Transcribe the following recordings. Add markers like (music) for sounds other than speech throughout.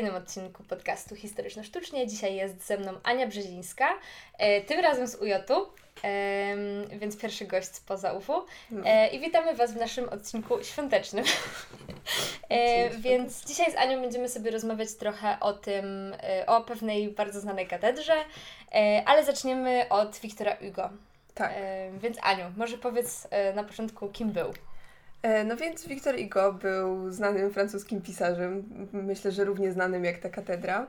kolejnym odcinku podcastu Historyczno-Sztucznie. Dzisiaj jest ze mną Ania Brzezińska, e, tym razem z UJ-u, e, więc pierwszy gość spoza UFU. No. E, I witamy Was w naszym odcinku świątecznym. E, więc dzisiaj z Anią będziemy sobie rozmawiać trochę o tym, o pewnej bardzo znanej katedrze, ale zaczniemy od Wiktora Hugo. Tak. Więc Aniu, może powiedz na początku, kim był? E, no więc Victor Hugo był znanym francuskim pisarzem, myślę, że równie znanym jak ta katedra,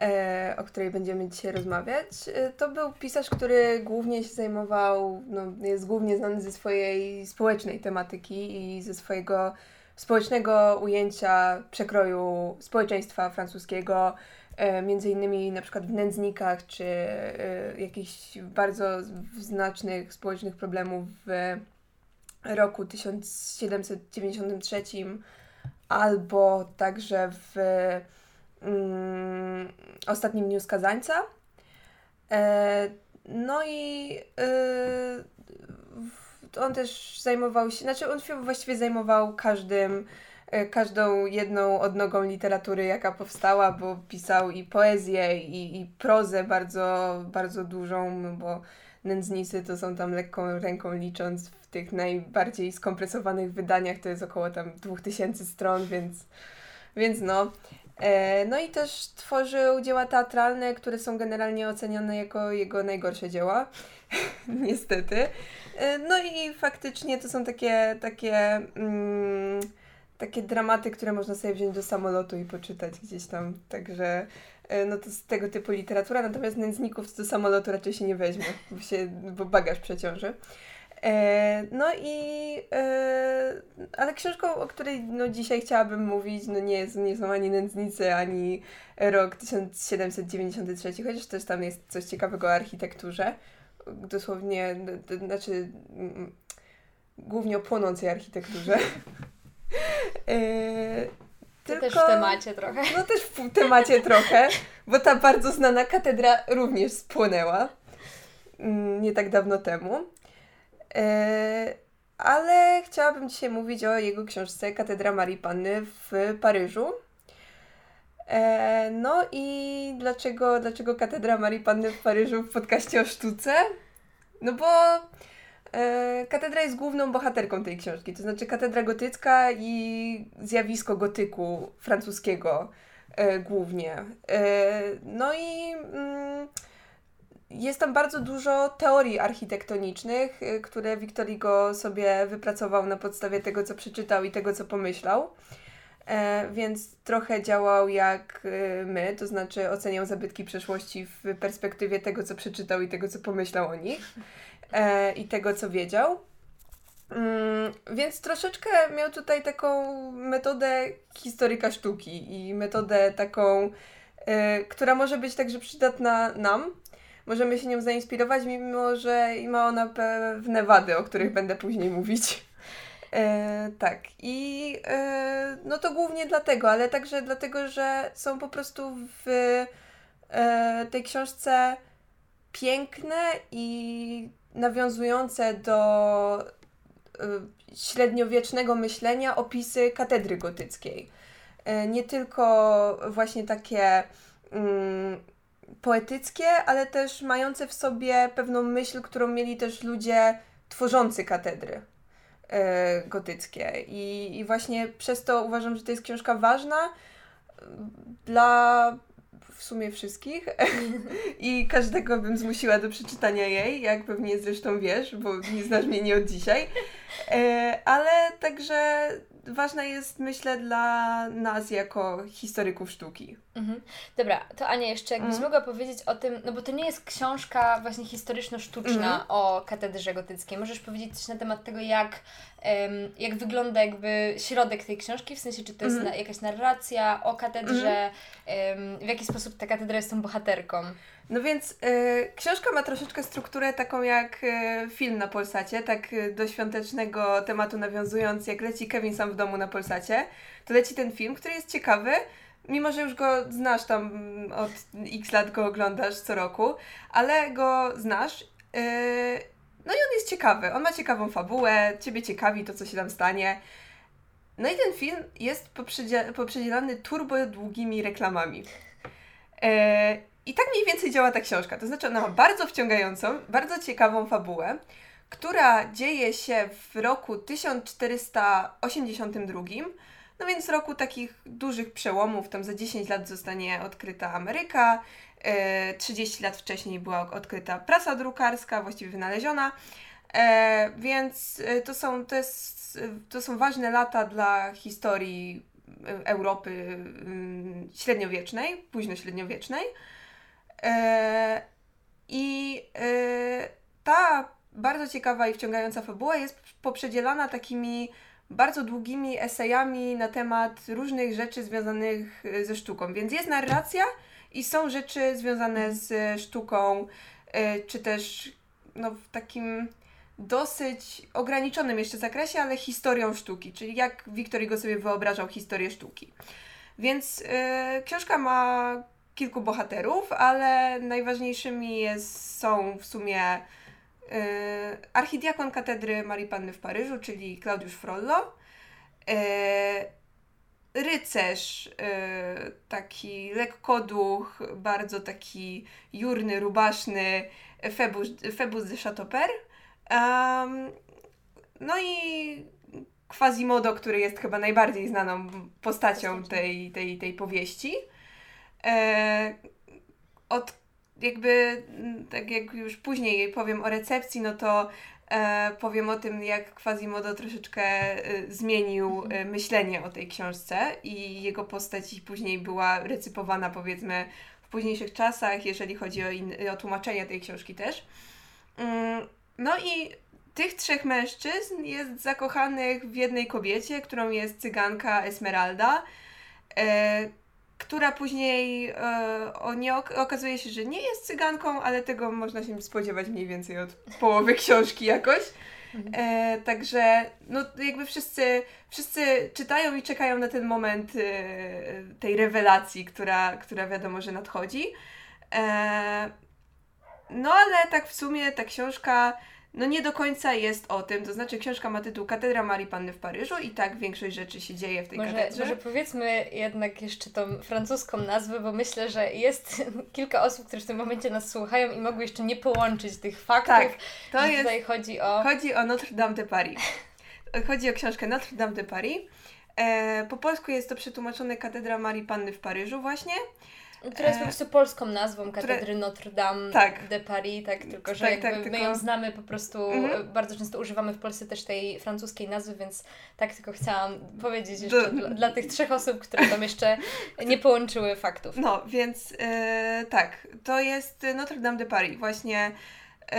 e, o której będziemy dzisiaj rozmawiać. E, to był pisarz, który głównie się zajmował, no, jest głównie znany ze swojej społecznej tematyki i ze swojego społecznego ujęcia przekroju społeczeństwa francuskiego, między innymi na przykład w nędznikach, czy jakichś bardzo znacznych społecznych problemów w roku 1793 albo także w mm, ostatnim dniu skazańca. E, no i e, on też zajmował się, znaczy on się właściwie zajmował każdym, e, każdą jedną odnogą literatury, jaka powstała, bo pisał i poezję, i, i prozę bardzo, bardzo dużą, bo nędznicy to są tam lekką ręką licząc tych najbardziej skompresowanych wydaniach to jest około tam 2000 stron, więc, więc no. E, no i też tworzył dzieła teatralne, które są generalnie oceniane jako jego najgorsze dzieła. (laughs) Niestety. E, no i faktycznie to są takie, takie, mm, takie dramaty, które można sobie wziąć do samolotu i poczytać gdzieś tam. Także e, no to z tego typu literatura, natomiast nędzników do samolotu raczej się nie weźmie, bo, się, bo bagaż przeciąży. E, no i e, ale książką, o której no, dzisiaj chciałabym mówić, no nie, jest, nie są ani nędznicy, ani rok 1793, chociaż też tam jest coś ciekawego o architekturze. Dosłownie, znaczy mm, głównie o płonącej architekturze. (laughs) e, tylko, też w temacie trochę. No też w temacie trochę, bo ta bardzo znana katedra również spłonęła mm, nie tak dawno temu. E, ale chciałabym dzisiaj mówić o jego książce Katedra Marii Panny w Paryżu. E, no i dlaczego, dlaczego Katedra Marii Panny w Paryżu w podcaście o sztuce? No bo katedra jest główną bohaterką tej książki, to znaczy katedra gotycka i zjawisko gotyku francuskiego głównie. no i mm, jest tam bardzo dużo teorii architektonicznych, które Wiktor Hugo sobie wypracował na podstawie tego, co przeczytał i tego, co pomyślał. E, więc trochę działał jak my, to znaczy oceniał zabytki przeszłości w perspektywie tego, co przeczytał i tego, co pomyślał o nich e, i tego, co wiedział. Mm, więc troszeczkę miał tutaj taką metodę historyka sztuki i metodę taką, y, która może być także przydatna nam, możemy się nią zainspirować, mimo że ma ona pewne wady, o których będę później mówić. E, tak, i e, no to głównie dlatego, ale także dlatego, że są po prostu w e, tej książce piękne i nawiązujące do e, średniowiecznego myślenia opisy katedry gotyckiej. E, nie tylko właśnie takie mm, poetyckie, ale też mające w sobie pewną myśl, którą mieli też ludzie tworzący katedry e, gotyckie. I, I właśnie przez to uważam, że to jest książka ważna dla w sumie wszystkich (laughs) i każdego bym zmusiła do przeczytania jej, jak pewnie zresztą wiesz, bo nie znasz mnie nie od dzisiaj. E, ale także ważna jest, myślę, dla nas jako historyków sztuki. Mhm. Dobra, to Ania, jeszcze jakbyś mhm. mogła powiedzieć o tym, no bo to nie jest książka właśnie historyczno-sztuczna mhm. o katedrze gotyckiej. Możesz powiedzieć coś na temat tego, jak, um, jak wygląda jakby środek tej książki, w sensie, czy to jest mhm. na, jakaś narracja o katedrze, um, w jaki sposób ta katedra jest tą bohaterką? No więc y, książka ma troszeczkę strukturę taką jak y, film na Polsacie, tak y, do świątecznego tematu nawiązując, jak leci Kevin sam w domu na Polsacie, to leci ten film, który jest ciekawy, mimo że już go znasz tam mm, od x lat go oglądasz co roku, ale go znasz. no i on jest ciekawy, on ma ciekawą fabułę, ciebie ciekawi to, co się tam stanie. no i ten film jest poprzedzielany turbo długimi reklamami. E, I tak mniej więcej działa ta książka. To znaczy, ona ma bardzo wciągającą, bardzo ciekawą fabułę, która dzieje się w roku 1482. No więc roku takich dużych przełomów, tam za 10 lat zostanie odkryta Ameryka, 30 e, lat wcześniej była odkryta prasa drukarska, właściwie wynaleziona. E, więc e, to są, to, jest, to są ważne lata dla historii Europy mm, średniowiecznej, późno średniowiecznej. I ta bardzo ciekawa i wciągająca fabuła jest poprzedzielana takimi bardzo długimi esejami na temat różnych rzeczy związanych ze sztuką. Więc jest narracja i są rzeczy związane z sztuką, czy też no, w takim dosyć ograniczonym jeszcze zakresie, ale historią sztuki, czyli jak Wiktor Hugo sobie wyobrażał historię sztuki. Więc yy, książka ma kilku bohaterów, ale najważniejszymi jest, są w sumie archidiakon katedry Marii Panny w Paryżu, czyli Claudiusz Frollo, yy, rycerz, yy, taki lekkoduch, bardzo taki jurny, rubaszny, Febus, Febus de Chateaupers, Um, no i Quasimodo, który jest chyba najbardziej znaną postacią. tej, tej, tej powieści. E, od jakby, tak jak już później powiem o recepcji, no to e, powiem o tym, jak Quasimodo troszeczkę e, zmienił e, myślenie o tej książce i jego postać później była recypowana powiedzmy w późniejszych czasach, jeżeli chodzi o, in, o tłumaczenie tej książki też. Mm, no i tych trzech mężczyzn jest zakochanych w jednej kobiecie, którą jest cyganka Esmeralda, e, która później e, o, nie ok okazuje się, że nie jest cyganką, ale tego można się spodziewać mniej więcej od połowy (laughs) książki jakoś. Mhm. E, także no jakby wszyscy, wszyscy czytają i czekają na ten moment e, tej rewelacji, która, która wiadomo, że nadchodzi. E, no ale tak w sumie ta książka no nie do końca jest o tym. To znaczy książka ma tytuł Katedra Marii Panny w Paryżu i tak większość rzeczy się dzieje w tej może, katedrze. Może powiedzmy jednak jeszcze tą francuską nazwę, bo myślę, że jest (laughs) kilka osób, które w tym momencie nas słuchają i mogły jeszcze nie połączyć tych faktów. Tak, to jest, tutaj chodzi o... Chodzi o Notre Dame de Paris. (laughs) Chodzi o książkę Notre Dame de Paris. E, po polsku jest to przetłumaczone Katedra Marii Panny w Paryżu właśnie. Która jest po e, prostu polską nazwą katedry które... Notre Dame tak. de Paris, tak, tylko że tak, jakby tak, my tylko... ją znamy po prostu, mhm. bardzo często używamy w Polsce też tej francuskiej nazwy, więc tak tylko chciałam powiedzieć jeszcze Do... dla, dla, tych trzech osób, które tam jeszcze (laughs) nie połączyły faktów. No, więc yy, tak, to jest Notre Dame de Paris, właśnie yy,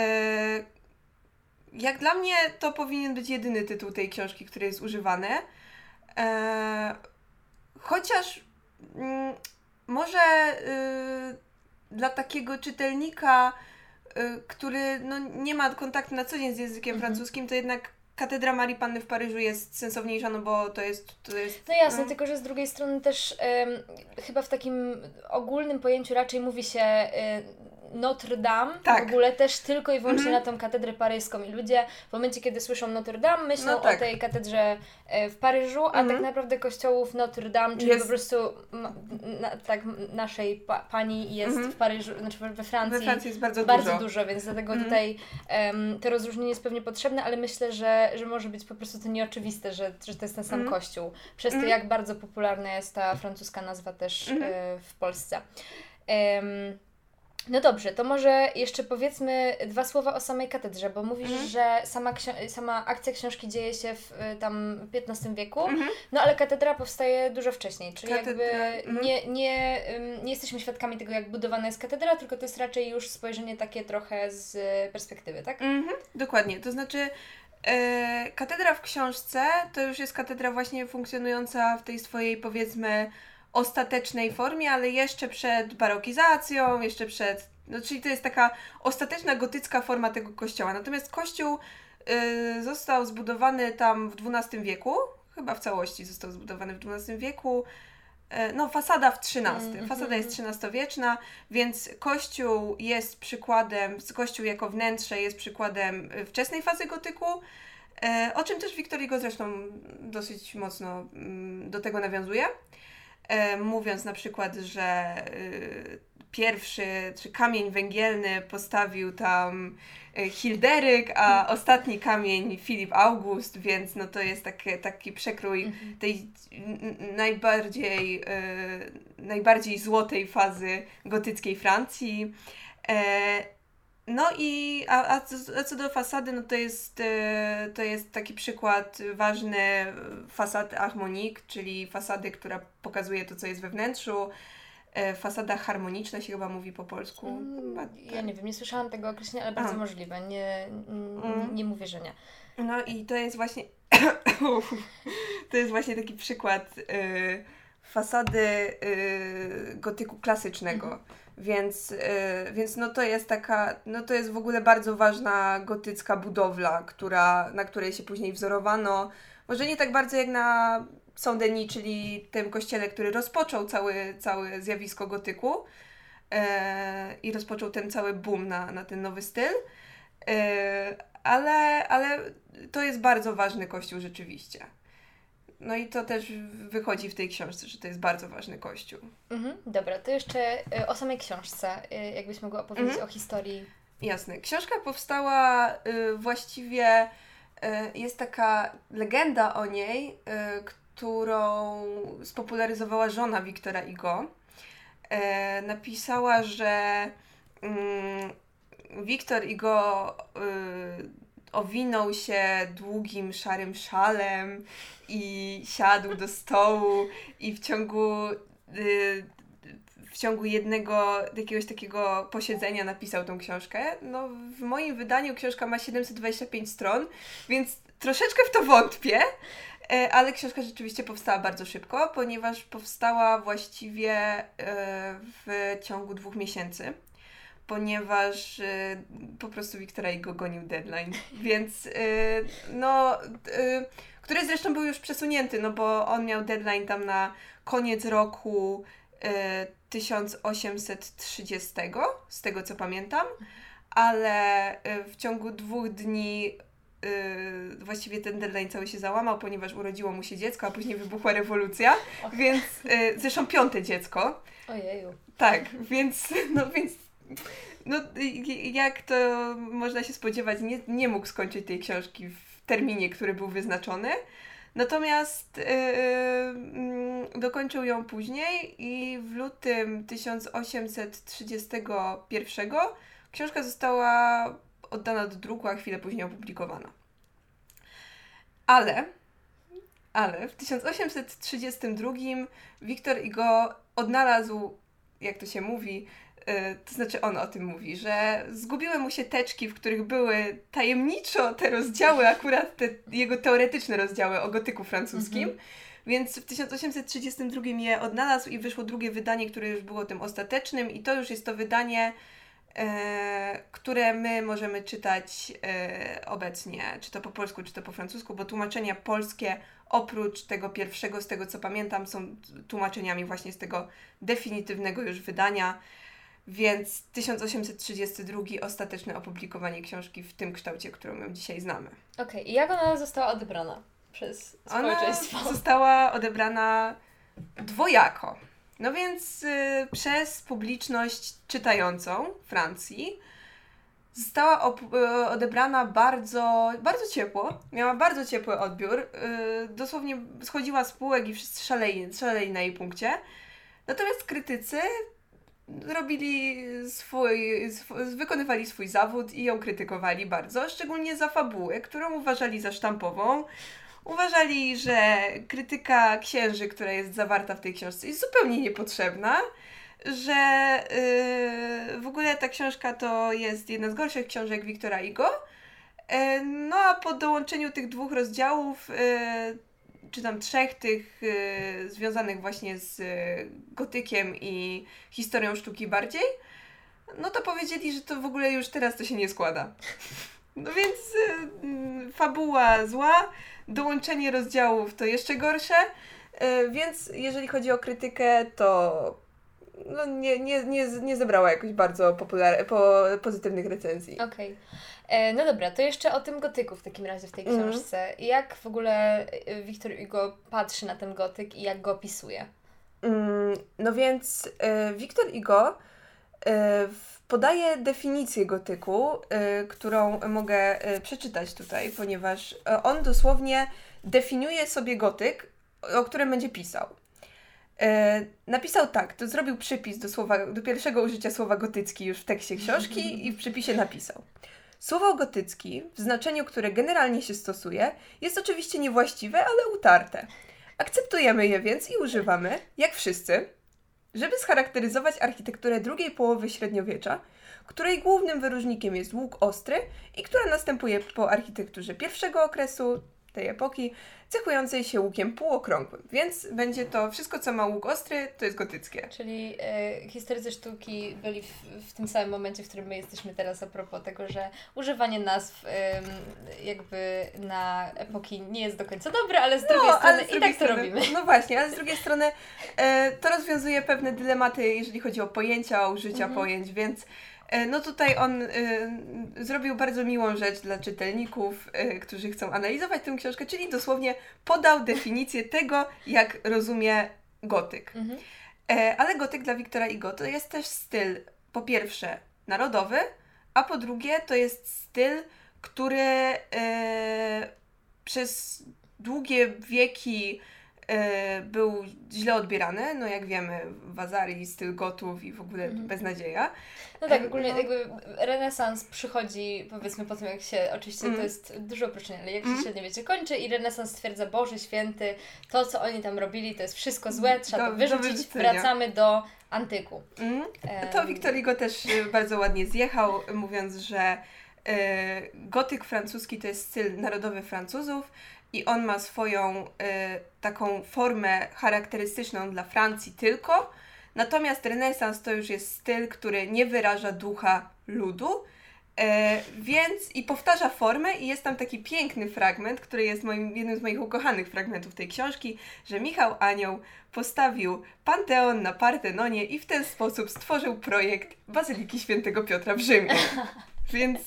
jak dla mnie to powinien być jedyny tytuł tej książki, który jest używany. Chociaż mm, może y, dla takiego czytelnika, y, który no, nie ma kontaktu na co dzień z językiem mhm. francuskim, to jednak Katedra Marii Panny w Paryżu jest sensowniejsza, no bo to jest... To jest no jasne, no. tylko że z drugiej strony też chyba w takim ogólnym pojęciu raczej mówi się y, Notre Dame tak. w ogóle też tylko i wyłącznie mm na tą katedrę paryską. I ludzie w momencie, kiedy słyszą Notre Dame, myślą no tak. o tej katedrze e, w Paryżu, a mm tak naprawdę kościołów Notre Dame, czyli jest... po prostu na, tak naszej pa, pani jest mm w Paryżu, znaczy we Francji. We Francji jest bardzo, bardzo dużo. dużo, więc dlatego mhm. tutaj um, to rozróżnienie jest pewnie potrzebne, ale myślę, że, że może być po prostu to nieoczywiste, że, że to jest ten sam mhm. kościół. Przez to, mhm. jak bardzo popularna jest ta francuska nazwa też e, w Polsce. Um, no dobrze, to może jeszcze powiedzmy dwa słowa o samej katedrze, bo mówisz, mhm. że sama, sama akcja książki dzieje się w y, tam XV wieku, mhm. no ale katedra powstaje dużo wcześniej, czyli Katedra. jakby mhm. nie, nie, nie jesteśmy świadkami tego, jak budowana jest katedra, tylko to jest raczej już spojrzenie takie trochę z perspektywy, tak? Mhm, dokładnie, to znaczy e, katedra w książce to już jest katedra właśnie funkcjonująca w tej swojej powiedzmy ostatecznej formie, ale jeszcze przed barokizacją, jeszcze przed. No, czyli to jest taka ostateczna gotycka forma tego kościoła. Natomiast kościół y, został zbudowany tam w XII wieku, chyba w całości został zbudowany w XII wieku. Y, no, fasada w XIII. Mm, fasada jest XIII-wieczna, więc kościół jest przykładem, kościół jako wnętrze jest przykładem wczesnej fazy gotyku. E, o czym też Wiktor Hugo zresztą dosyć mocno mm, do tego nawiązuje, e, mówiąc na przykład, że y, pierwszy, czy kamień węgielny postawił tam y, Hilderyk, a (laughs) ostatni kamień Filip August, więc no to jest taki, taki przekrój mhm. tej najbardziej, y, najbardziej złotej fazy gotyckiej Francji. No i a, a, a co do fasady, no to jest, e, to jest taki przykład ważny fasady harmonique, czyli fasady, która pokazuje to, co jest we wnętrzu. E, fasada harmoniczna się chyba mówi po polsku. Mm, ja nie wiem, nie słyszałam tego określenia, ale bardzo a. możliwe. Nie, nie, mm. nie mówię, że nie. No i to jest właśnie (coughs) to jest właśnie taki przykład y, fasady y, gotyku klasycznego. Mhm więc, yy, więc no to jest taka, no to jest w ogóle bardzo ważna gotycka budowla, która, na której się później wzorowano. Może nie tak bardzo jak na Saint-Denis, czyli tym kościele, który rozpoczął cały, całe zjawisko gotyku yy, i rozpoczął ten cały boom na, na ten nowy styl. Yy, ale, ale to jest bardzo ważny kościół rzeczywiście. No i to też wychodzi w tej książce, że to jest bardzo ważny kościół. Mhm, dobra, to jeszcze y, o samej książce, y, jakbyś mogła opowiedzieć mhm. o historii. Jasne. Książka powstała y, właściwie, jest taka legenda o niej, którą spopularyzowała żona Wiktora Igo. Napisała, że mm, Wiktor Igo owinął się długim, szarym szalem i siadł do stołu i w ciągu y, w ciągu jednego jakiegoś takiego posiedzenia napisał tą książkę. No, w moim wydaniu książka ma 725 stron, więc troszeczkę w to wątpię, e, ale książka rzeczywiście powstała bardzo szybko, ponieważ powstała właściwie e, w ciągu dwóch miesięcy ponieważ y, po prostu Wiktora go gonił deadline. Więc y, no, y, który zresztą był już przesunięty, no bo on miał deadline tam na koniec roku 1830, z tego co pamiętam, ale w ciągu dwóch dni Yy, właściwie ten deadline cały się załamał, ponieważ urodziło mu się dziecko, a później wybuchła rewolucja, więc yy, zresztą piąte dziecko. Ojeju. Tak, więc, no więc no, jak to można się spodziewać, nie, nie mógł skończyć tej książki w terminie, który był wyznaczony. Natomiast yy, dokończył ją później i w lutym 1831 książka została oddana do druku, a chwilę później opublikowana. Ale, ale w 1832 Wiktor Igo odnalazł, jak to się mówi, Y, to znaczy on o tym mówi, że zgubiły mu się teczki, w których były tajemniczo te rozdziały, akurat te jego teoretyczne rozdziały o gotyku francuskim. Mhm. Więc w 1832 je odnalazł i wyszło drugie wydanie, które już było tym ostatecznym, i to już jest to wydanie, e, które my możemy czytać e, obecnie, czy to po polsku, czy to po francusku, bo tłumaczenia polskie oprócz tego pierwszego, z tego co pamiętam, są tłumaczeniami właśnie z tego definitywnego już wydania. Więc 1832 ostateczne opublikowanie książki w tym kształcie, którą ją dzisiaj znamy. Okej, okay. i jak ona została odebrana przez społeczeństwo? Ona została odebrana dwojako. No więc y, przez publiczność czytającą Francji została y, odebrana bardzo, bardzo ciepło. Miała bardzo ciepły odbiór. Y, dosłownie schodziła z półek i wszyscy szaleli, szaleli na jej punkcie. Natomiast krytycy robili swój, wykonywali swój zawód i ją krytykowali bardzo, szczególnie za fabułę, którą uważali za sztampową. Uważali, że krytyka księży, która jest zawarta w tej książce, jest zupełnie niepotrzebna, że yy, w ogóle ta książka to jest jedna z gorszych książek Wiktora Igo. Yy, no a po dołączeniu tych dwóch rozdziałów yy, czy tam trzech tych y, związanych właśnie z y, gotykiem i historią sztuki bardziej, no to powiedzieli, że to w ogóle już teraz to się nie składa. No więc y, fabuła zła, dołączenie rozdziałów to jeszcze gorsze, y, więc jeżeli chodzi o krytykę, to no, nie, nie, nie, nie zebrała jakoś bardzo popular- po, pozytywnych recenzji. Okej. Okay. No dobra, to jeszcze o tym gotyku w takim razie w tej mhm. książce. Mm. Jak w ogóle Wiktor Hugo patrzy na ten gotyk i jak go opisuje? Mm, no więc y, Wiktor Hugo y, podaje definicję gotyku, y, którą mogę przeczytać tutaj, ponieważ on dosłownie definiuje sobie gotyk, o którym będzie pisał. E, napisał tak, to zrobił przypis do, słowa, do pierwszego użycia słowa gotycki już w tekście książki (laughs) i w przypisie napisał. Słowo gotycki, w znaczeniu, które generalnie się stosuje, jest oczywiście niewłaściwe, ale utarte. Akceptujemy je więc i używamy, jak wszyscy, żeby scharakteryzować architekturę drugiej połowy średniowiecza, której głównym wyróżnikiem jest łuk ostry i która następuje po architekturze pierwszego okresu, tej epoki, cechującej się łukiem półokrągłym. Więc będzie to wszystko, co ma łuk ostry, to jest gotyckie. Czyli e, historycy sztuki byli w, w, tym samym momencie, w którym my jesteśmy teraz a propos tego, że używanie nazw jakby na epoki nie jest do końca dobre, ale z drugiej no, strony z drugiej i tak strony, to robimy. No właśnie, ale z drugiej strony e, to rozwiązuje pewne dylematy, jeżeli chodzi o pojęcia, o użycia mhm. pojęć, więc no tutaj on y, zrobił bardzo miłą rzecz dla czytelników, y, którzy chcą analizować tę książkę, czyli dosłownie podał definicję tego, jak rozumie gotyk. Mhm. E, ale gotyk dla Wiktora Igo to jest też styl, po pierwsze, narodowy, a po drugie, to jest styl, który przez długie wieki E, był źle odbierany, no jak wiemy, Wazari, styl gotów i w ogóle mhm. beznadzieja. No tak, ogólnie no. jakby renesans przychodzi powiedzmy po tym, jak się, oczywiście mm. to jest dużo uproszczenia, ale jak się mm. średniowiecie kończy i renesans stwierdza, Boże Święty, to co oni tam robili to jest wszystko złe, trzeba do, to wyrzucić, do wracamy do antyku. Mm. To Wiktor Hugo też y, bardzo ładnie zjechał, mówiąc, że gotyk francuski to jest styl narodowy Francuzów, i on ma swoją y, taką formę charakterystyczną dla Francji tylko. Natomiast renesans to już jest styl, który nie wyraża ducha ludu. E, więc i powtarza formę, i jest tam taki piękny fragment, który jest moim, jednym z moich ukochanych fragmentów tej książki, że Michał Anioł postawił Panteon na Partenonie i w ten sposób stworzył projekt Bazyliki Świętego Piotra w Rzymie. (laughs) Więc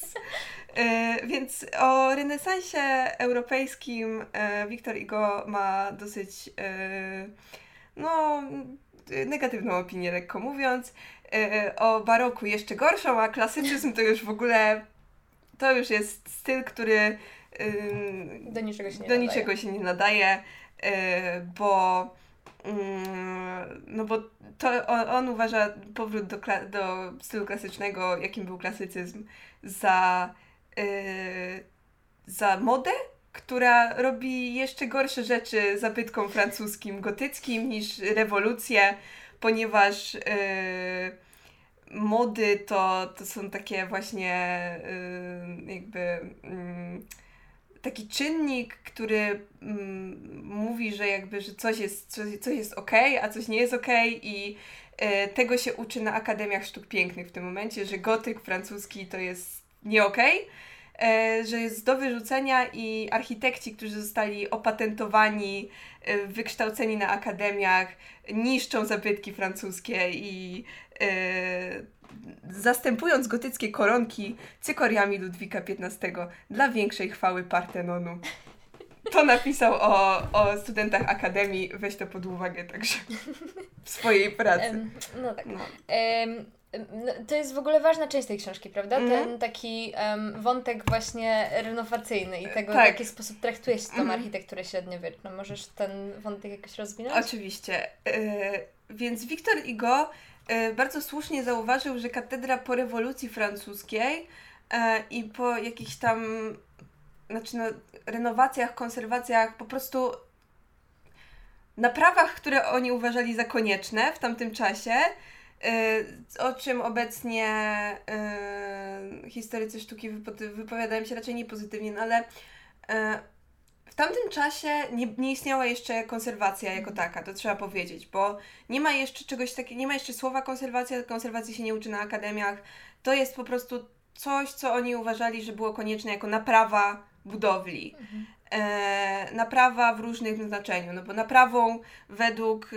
więc o renesansie europejskim e, Wiktor Igo ma dosyć e, no, negatywną opinię, lekko mówiąc. O baroku jeszcze gorszą, a klasycyzm to już w ogóle to już jest styl, który do niczego się nie do nadaje, niczego się nie nadaje bo mm, no bo to on, on uważa powrót do, do stylu klasycznego, jakim był klasycyzm, za za modę, która robi jeszcze gorsze rzeczy zabytkom francuskim, gotyckim niż rewolucje, ponieważ yy, mody to, to są takie właśnie yy, jakby mm, taki czynnik, który mm, mówi, że jakby, że coś jest, coś, coś jest ok, a coś nie jest ok i y, tego się uczy na Akademiach Sztuk Pięknych w tym momencie, że gotyk francuski to jest nie okej, okay, E, że jest do wyrzucenia i architekci, którzy zostali opatentowani, e, wykształceni na akademiach, niszczą zabytki francuskie i e, zastępując gotyckie koronki cykoriami Ludwika XV dla większej chwały Partenonu. To napisał o, o studentach Akademii, weź to pod uwagę także w swojej pracy. Um, no tak. No. Um, to jest w ogóle ważna część tej książki, prawda? Mm. Ten taki um, wątek właśnie renowacyjny i tego, tak. w jaki sposób traktuje się tą mm. architekturę średniowieczną. Możesz ten wątek jakoś rozwinąć? Oczywiście. Yy, więc Wiktor Igo yy, bardzo słusznie zauważył, że katedra po rewolucji francuskiej yy, i po jakichś tam znaczy no, renowacjach, konserwacjach, po prostu naprawach, które oni uważali za konieczne w tamtym czasie, o czym obecnie y, historycy sztuki wypowiadają się raczej niepozytywnie, no ale y, w tamtym czasie nie, nie istniała jeszcze konserwacja jako taka, to trzeba powiedzieć, bo nie ma jeszcze czegoś takiego, nie ma jeszcze słowa konserwacja, konserwacji się nie uczy na akademiach. To jest po prostu coś, co oni uważali, że było konieczne jako naprawa budowli. Mhm. E, naprawa w różnym znaczeniu, no bo naprawą według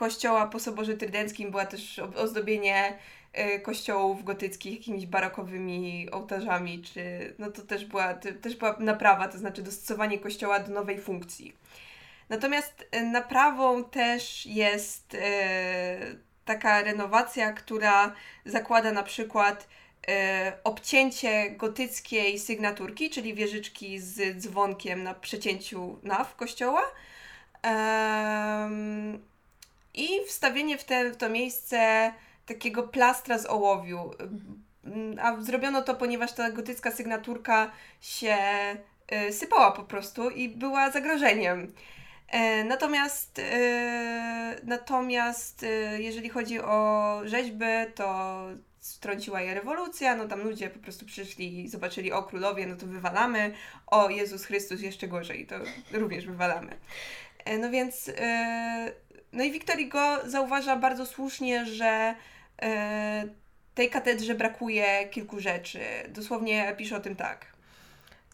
kościoła po Soborze Trydenckim była też ozdobienie y, kościołów gotyckich jakimiś barokowymi ołtarzami, czy no to też była, też była naprawa, to znaczy dostosowanie kościoła do nowej funkcji. Natomiast y, naprawą też jest y, taka renowacja, która zakłada na przykład obcięcie gotyckiej sygnaturki, czyli wieżyczki z dzwonkiem na przecięciu naw kościoła, i wstawienie w, te, w to miejsce takiego plastra z ołowiu. A zrobiono to, ponieważ ta gotycka sygnaturka się y, sypała po prostu i była zagrożeniem. E, natomiast, e, natomiast e, jeżeli chodzi o rzeźby, to strąciła je rewolucja, no tam ludzie po prostu przyszli i zobaczyli, o królowie, no to wywalamy, o Jezus Chrystus jeszcze gorzej, to również wywalamy. E, no więc, e, no i Wiktor go zauważa bardzo słusznie, że e, tej katedrze brakuje kilku rzeczy. Dosłownie pisze o tym tak.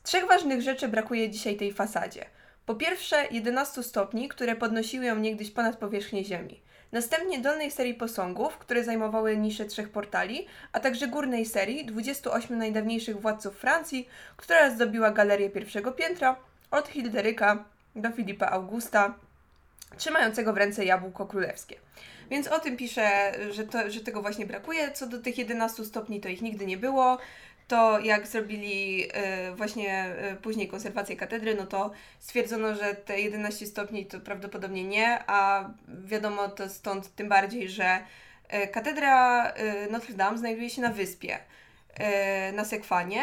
Trzech ważnych rzeczy brakuje dzisiaj tej fasadzie. Po pierwsze, 11 stopni, które podnosiły ją niegdyś ponad powierzchnię ziemi. Następnie dolnej serii posągów, które zajmowały nisze trzech portali, a także górnej serii 28 najdawniejszych władców Francji, która zdobiła galerię pierwszego piętra od Hilderyka do Filipa Augusta, trzymającego w ręce jabłko królewskie. Więc o tym pisze, że, to, że tego właśnie brakuje. Co do tych 11 stopni, to ich nigdy nie było. To jak zrobili y, właśnie y, później konserwację katedry, no to stwierdzono, że te 11 stopni to prawdopodobnie nie, a wiadomo to stąd tym bardziej, że y, katedra Notre Dame znajduje się na wyspie, na Sekwanie.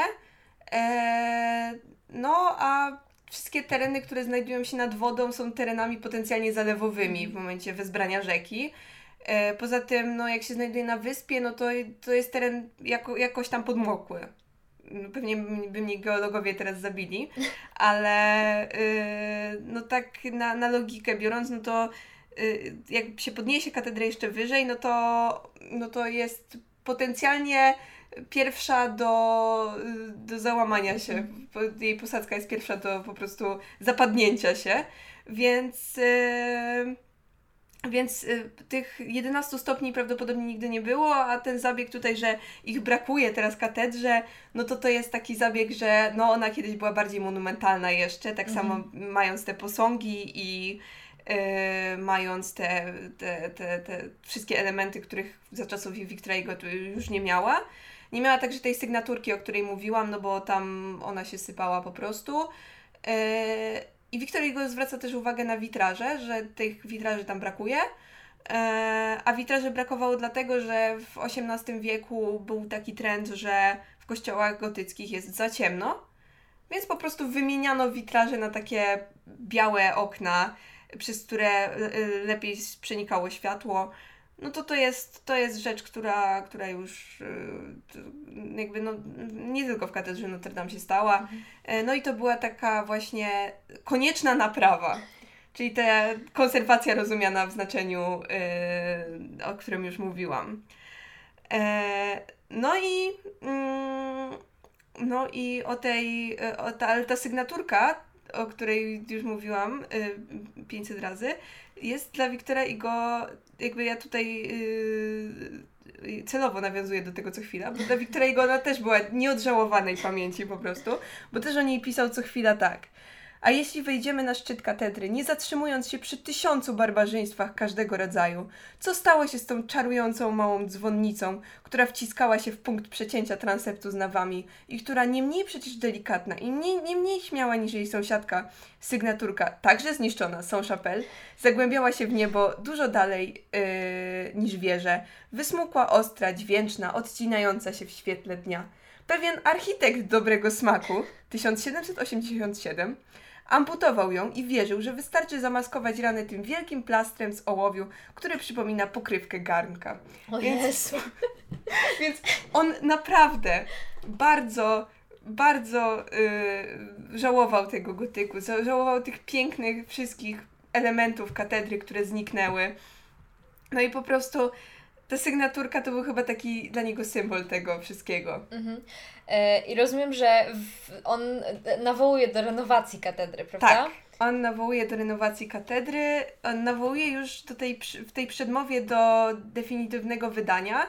No a wszystkie tereny, które znajdują się nad wodą, są terenami potencjalnie zalewowymi w momencie wezbrania rzeki. E, poza tym, no, jak się znajduje na wyspie, no to, to jest teren jako, jakoś tam podmokły. No, pewnie by mnie geologowie teraz zabili, (laughs) ale yy, no tak na, na logikę biorąc, no to yy, jak się podniesie katedrę jeszcze wyżej, no to, no to jest potencjalnie pierwsza do, do załamania się. Jej posadzka jest pierwsza do po prostu zapadnięcia się. Więc. Yy, więc y, tych 11 stopni prawdopodobnie nigdy nie było, a ten zabieg tutaj, że ich brakuje teraz katedrze, no to to jest taki zabieg, że no ona kiedyś była bardziej monumentalna jeszcze, tak mhm. samo mając te posągi i yy, mając te, te, te, te wszystkie elementy, których za czasów Wiktora już nie miała. Nie miała także tej sygnaturki, o której mówiłam, no bo tam ona się sypała po prostu. E, I Wiktor Hugo zwraca też uwagę na witraże, że tych witraży tam brakuje. E, a witraży brakowało dlatego, że w XVIII wieku był taki trend, że w kościołach gotyckich jest za ciemno, więc po prostu wymieniano witraże na takie białe okna, przez które e, lepiej przenikało światło no to to jest, to jest rzecz, która, która już y, jakby no, nie tylko w katedrze Notre Dame się stała. Mhm. E, no i to była taka właśnie konieczna naprawa. Czyli ta konserwacja rozumiana w znaczeniu, yy, o którym już mówiłam. E, no i mm, no i o tej, o ta, ale ta sygnaturka, o której już mówiłam yy, 500 razy, jest dla Wiktora i go jakby ja tutaj yy, celowo nawiązuję do tego co chwila, bo dla Wiktora Igona też była nieodżałowanej pamięci po prostu, bo też o niej pisał co chwila tak. A jeśli wejdziemy na szczyt katedry, nie zatrzymując się przy tysiącu barbarzyństwach każdego rodzaju, co stało się z tą czarującą małą dzwonnicą, która wciskała się w punkt przecięcia transeptu z nawami i która nie mniej przecież delikatna i nie, nie mniej śmiała niż jej sąsiadka, sygnaturka, także zniszczona, Saint-Chapelle, zagłębiała się w niebo dużo dalej yy, niż wieże, wysmukła ostra, dźwięczna, odcinająca się w świetle dnia. Pewien architekt dobrego smaku, 1787, Amputował ją i wierzył, że wystarczy zamaskować ranę tym wielkim plastrem z ołowiu, który przypomina pokrywkę garnka. O więc, Jezu. (laughs) więc on naprawdę bardzo, bardzo yy, żałował tego gotyku, żałował tych pięknych wszystkich elementów katedry, które zniknęły. No i po prostu ta sygnaturka to był chyba taki dla niego symbol tego wszystkiego. Mhm. E, I rozumiem, że w, on nawołuje do renowacji katedry, prawda? Tak. On nawołuje do renowacji katedry, on nawołuje już do tej, w tej przedmowie do definitywnego wydania,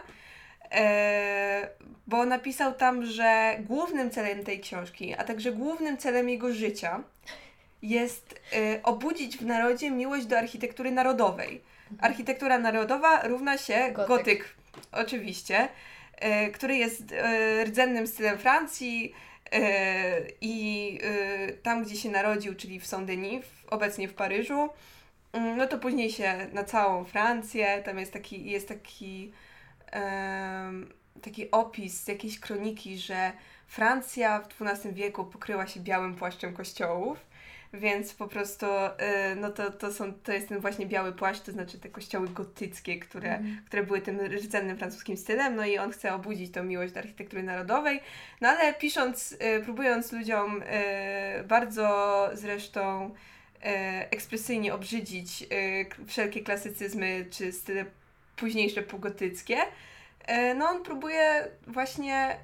e, bo napisał tam, że głównym celem tej książki, a także głównym celem jego życia jest e, obudzić w narodzie miłość do architektury narodowej. Architektura narodowa równa się gotyk, gotyk oczywiście, e, który jest e, rdzennym stylem Francji, E, I e, tam, gdzie się narodził, czyli w Saint-Denis, obecnie w Paryżu, mm, no to później się na całą Francję, tam jest taki, jest taki, taki opis z jakiejś kroniki, że Francja w XII wieku pokryła się białym płaszczem kościołów więc po prostu y, no to, to, są, to jest ten właśnie biały płaszcz, to znaczy te kościoły gotyckie, które, mm. które były tym rdzennym francuskim stylem, no i on chce obudzić tą miłość do architektury narodowej, no ale pisząc, y, próbując ludziom y, bardzo zresztą ekspresyjnie obrzydzić wszelkie klasycyzmy czy style późniejsze półgotyckie, no on próbuje właśnie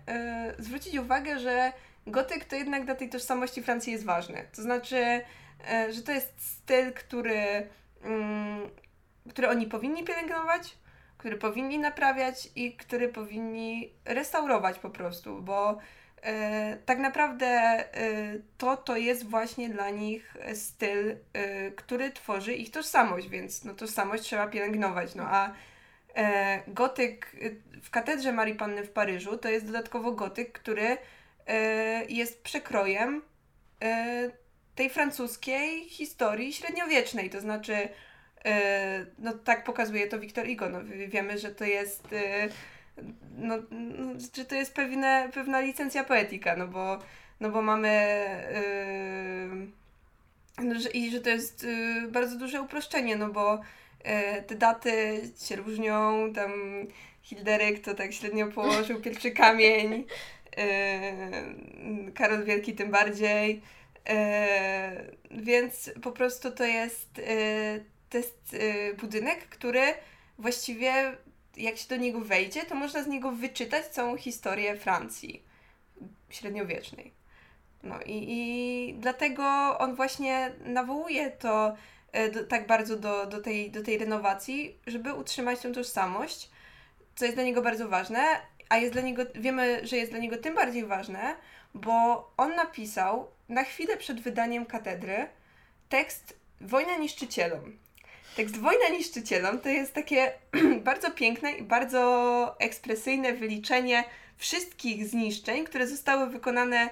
zwrócić uwagę, że gotyk to jednak dla tej tożsamości Francji jest ważny. To znaczy, e, że to jest styl, który, mm, który oni powinni pielęgnować, który powinni naprawiać i który powinni restaurować po prostu, bo e, tak naprawdę e, to to jest właśnie dla nich styl, który tworzy ich tożsamość, więc no, tożsamość trzeba pielęgnować. No a gotyk w katedrze Marii Panny w Paryżu to jest dodatkowo gotyk, który jest przekrojem e, tej francuskiej historii średniowiecznej, to znaczy e, no tak pokazuje to Victor Hugo, no, wiemy, że to jest no, no, że to jest pewne, pewna licencja poetyka, no bo, no bo mamy no, że, i że to jest bardzo duże uproszczenie, no bo te daty się różnią, tam Hilderyk to tak średnio położył pierwszy kamień, Yy, Karol Wielki tym bardziej. Yy, więc po prostu to jest, yy, to jest budynek, który właściwie jak się do niego wejdzie, to można z niego wyczytać całą historię Francji średniowiecznej. No i, i dlatego on właśnie nawołuje to do, tak bardzo do, do, tej, do tej renowacji, żeby utrzymać tę tożsamość, co jest dla niego bardzo ważne, a jest dla niego, wiemy, że jest dla niego tym bardziej ważne, bo on napisał na chwilę przed wydaniem katedry tekst Wojna niszczycielom. Tekst Wojna niszczycielom to jest takie (clears throat) bardzo piękne i bardzo ekspresyjne wyliczenie wszystkich zniszczeń, które zostały wykonane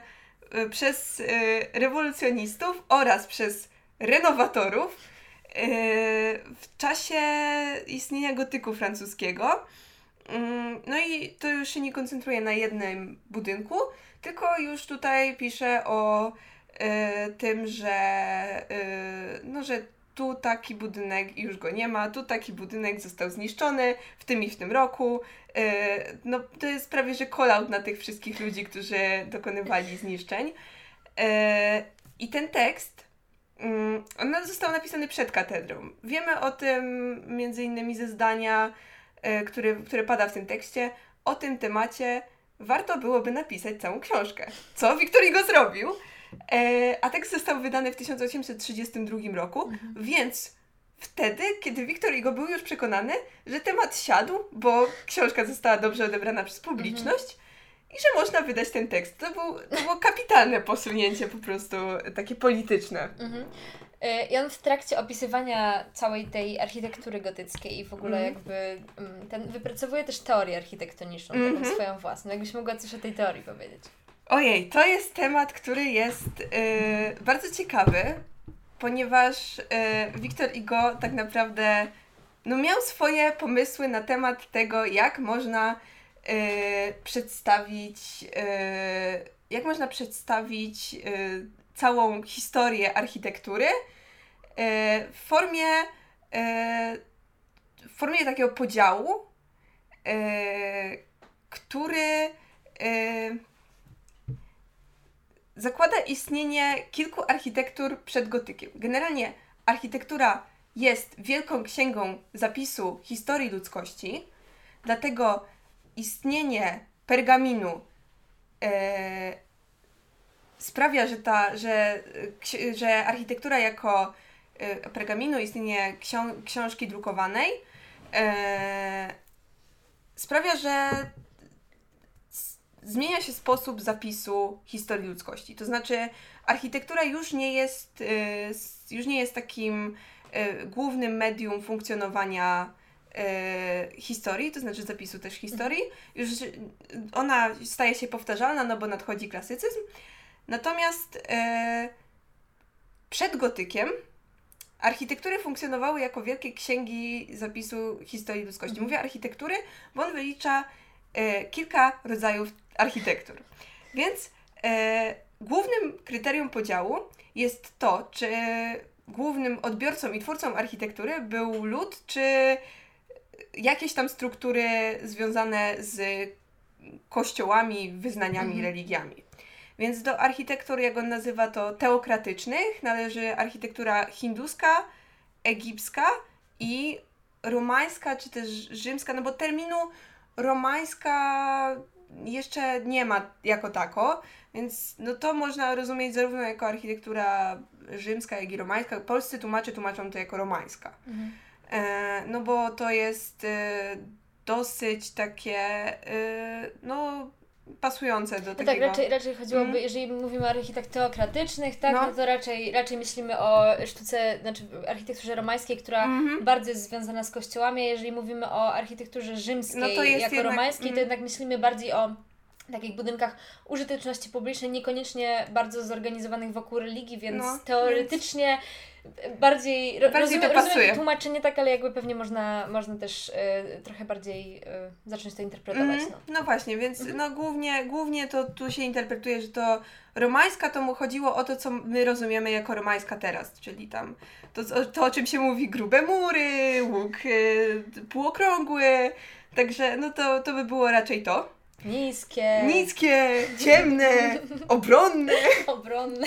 y, przez y, rewolucjonistów oraz przez renowatorów y, w czasie istnienia gotyku francuskiego. Mm, no i to już się nie koncentruje na jednym budynku, tylko już tutaj pisze o y, tym, że, y, no, że tu taki budynek już go nie ma, tu taki budynek został zniszczony w tym i w tym roku. Y, no to jest prawie, że call na tych wszystkich ludzi, którzy dokonywali zniszczeń. I ten tekst, mm, on został napisany przed katedrą. Wiemy o tym między innymi ze zdania E, który, który pada w tym tekście, o tym temacie warto byłoby napisać całą książkę. Co Wiktor Hugo zrobił? E, a tekst został wydany w 1832 roku, mhm. więc wtedy, kiedy Wiktor Hugo był już przekonany, że temat siadł, bo książka została dobrze odebrana przez publiczność mhm. i że można wydać ten tekst. To, był, to było kapitalne posunięcie po prostu takie polityczne. Mhm. Y, I on w trakcie opisywania całej tej architektury gotyckiej i w ogóle mm. jakby ten, wypracowuje też teorię architektoniczną, mm -hmm. taką mhm. swoją własną. Jakbyś mogła coś o tej teorii powiedzieć. Ojej, to jest temat, który jest yy, bardzo ciekawy, ponieważ yy, Wiktor Igo tak naprawdę no, miał swoje pomysły na temat tego, jak można yy, przedstawić, yy, jak można przedstawić yy, całą historię architektury e, w formie, e, w formie takiego podziału, e, który zakłada istnienie kilku architektur przed gotykiem. Generalnie architektura jest wielką księgą zapisu historii ludzkości, dlatego istnienie pergaminu sprawia, że, ta, że, że architektura jako e, pergaminu, istnienie ksią książki drukowanej e, sprawia, że zmienia się sposób zapisu historii ludzkości. To znaczy, architektura już nie jest, y, już nie jest takim y, głównym medium funkcjonowania y, historii, to znaczy zapisu też historii. Już ona staje się powtarzalna, no bo nadchodzi klasycyzm. Natomiast przed gotykiem architektury funkcjonowały jako wielkie księgi zapisu historii ludzkości. Mhm. Mówię architektury, bo on wylicza kilka rodzajów architektur. Więc e, głównym kryterium podziału jest to, czy głównym odbiorcą i twórcą architektury był lud, czy jakieś tam struktury związane z kościołami, wyznaniami, mhm. religiami. Więc do architektur, jak on nazywa to, teokratycznych należy architektura hinduska, egipska i romańska, czy też rzymska, no bo terminu romańska jeszcze nie ma jako tako, więc no to można rozumieć zarówno jako architektura rzymska, jak i romańska. Polscy tłumacze tłumaczą to jako romańska. Mhm. E, no bo to jest e, dosyć takie, e, no pasujące do no takiego... tak, raczej, raczej chodziłoby, mm. jeżeli mówimy o architektach teokratycznych, tak, no. no. to raczej, raczej myślimy o sztuce, znaczy architekturze romańskiej, która mm -hmm. bardzo jest związana z kościołami, jeżeli mówimy o architekturze rzymskiej no jako jednak, romańskiej, mm. to jednak myślimy bardziej o takich budynkach użyteczności publicznej, niekoniecznie bardzo zorganizowanych wokół religii, więc no, teoretycznie więc bardziej, bardziej rozumiem, to pasuje. rozumiem tłumaczenie tak, ale jakby pewnie można, można też y, trochę bardziej y, zacząć to interpretować. Mm, no. no. właśnie, więc mm. no głównie, głównie to tu się interpretuje, że to romańska to mu chodziło o to, co my rozumiemy jako romańska teraz, czyli tam to, to o czym się mówi grube mury, łuk y, półokrągły, także no to, to by było raczej to. Niskie. Niskie, ciemne, obronne. (laughs) Obronne.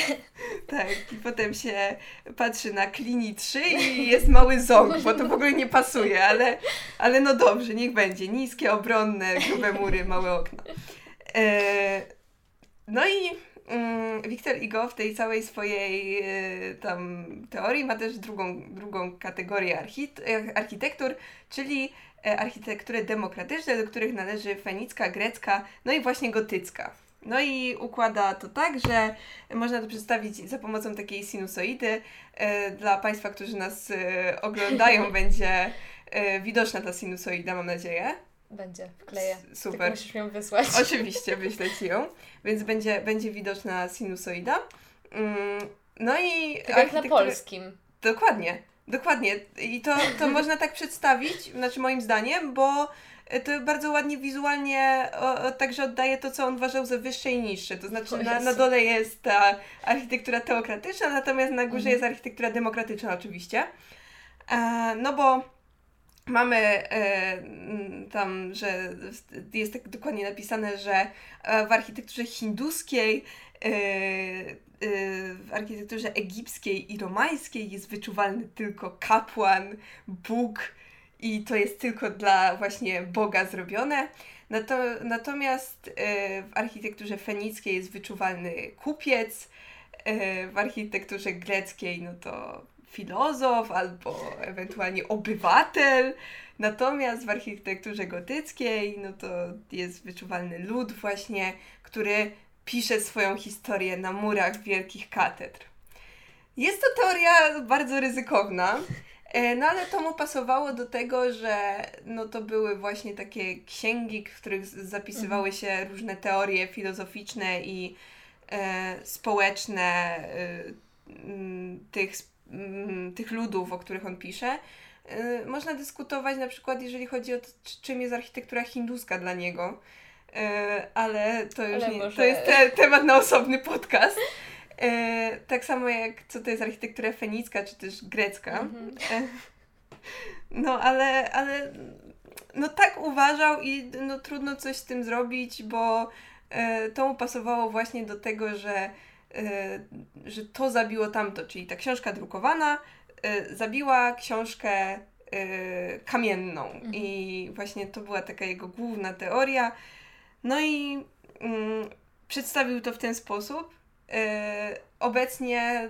Tak, i potem się patrzy na klini 3 i jest mały ząg, bo to w ogóle nie pasuje, ale, ale no dobrze, niech będzie. Niskie, obronne, grube mury, małe okna. E, no i mm, Wiktor Igo w tej całej swojej e, tam teorii ma też drugą, drugą kategorię archit architektur, czyli E, architektury demokratyczne, do których należy fenicka, grecka, no i właśnie gotycka. No i układa to tak, że można to przedstawić za pomocą takiej sinusoidy. E, dla Państwa, którzy nas e, oglądają, (laughs) będzie widoczna ta sinusoida, mam nadzieję. Będzie, wkleję. Super. Tylko musisz ją wysłać. (laughs) Oczywiście, wyślę Ci ją. Więc będzie, będzie widoczna sinusoida. Mm, no i... Tak jak na polskim. Dokładnie. Dokładnie. I to, to (laughs) można tak przedstawić, znaczy moim zdaniem, bo to bardzo ładnie wizualnie o, o, także oddaje to, co on uważał za wyższe i niższe. To znaczy na, na dole jest ta architektura teokratyczna, natomiast na górze mhm. jest architektura demokratyczna oczywiście. E, no bo mamy e, tam, że jest tak dokładnie napisane, że e, w architekturze hinduskiej w architekturze egipskiej i romańskiej jest wyczuwalny tylko kapłan, Bóg i to jest tylko dla właśnie Boga zrobione. Natomiast y, w architekturze fenickiej jest wyczuwalny kupiec, w architekturze greckiej no to filozof albo ewentualnie obywatel. Natomiast w architekturze gotyckiej no to jest wyczuwalny lud właśnie, który pisze swoją historię na murach wielkich katedr. Jest to teoria bardzo ryzykowna, e, no ale to mu pasowało do tego, że no to były właśnie takie księgi, w których zapisywały mhm. się różne teorie filozoficzne i e, społeczne e, tych, tych ludów, o których on pisze. E, można dyskutować na przykład, jeżeli chodzi o to, czym jest architektura hinduska dla niego ale to już ale nie, może... to jest te, temat na osobny podcast. E, tak samo jak co to jest architektura fenicka, czy też grecka. Mhm. E, no ale, ale no tak uważał i no trudno coś z tym zrobić, bo to mu pasowało właśnie do tego, że, że to zabiło tamto, czyli ta książka drukowana zabiła książkę kamienną. Mhm. I właśnie to była taka jego główna teoria. No i mm, przedstawił to w ten sposób. obecnie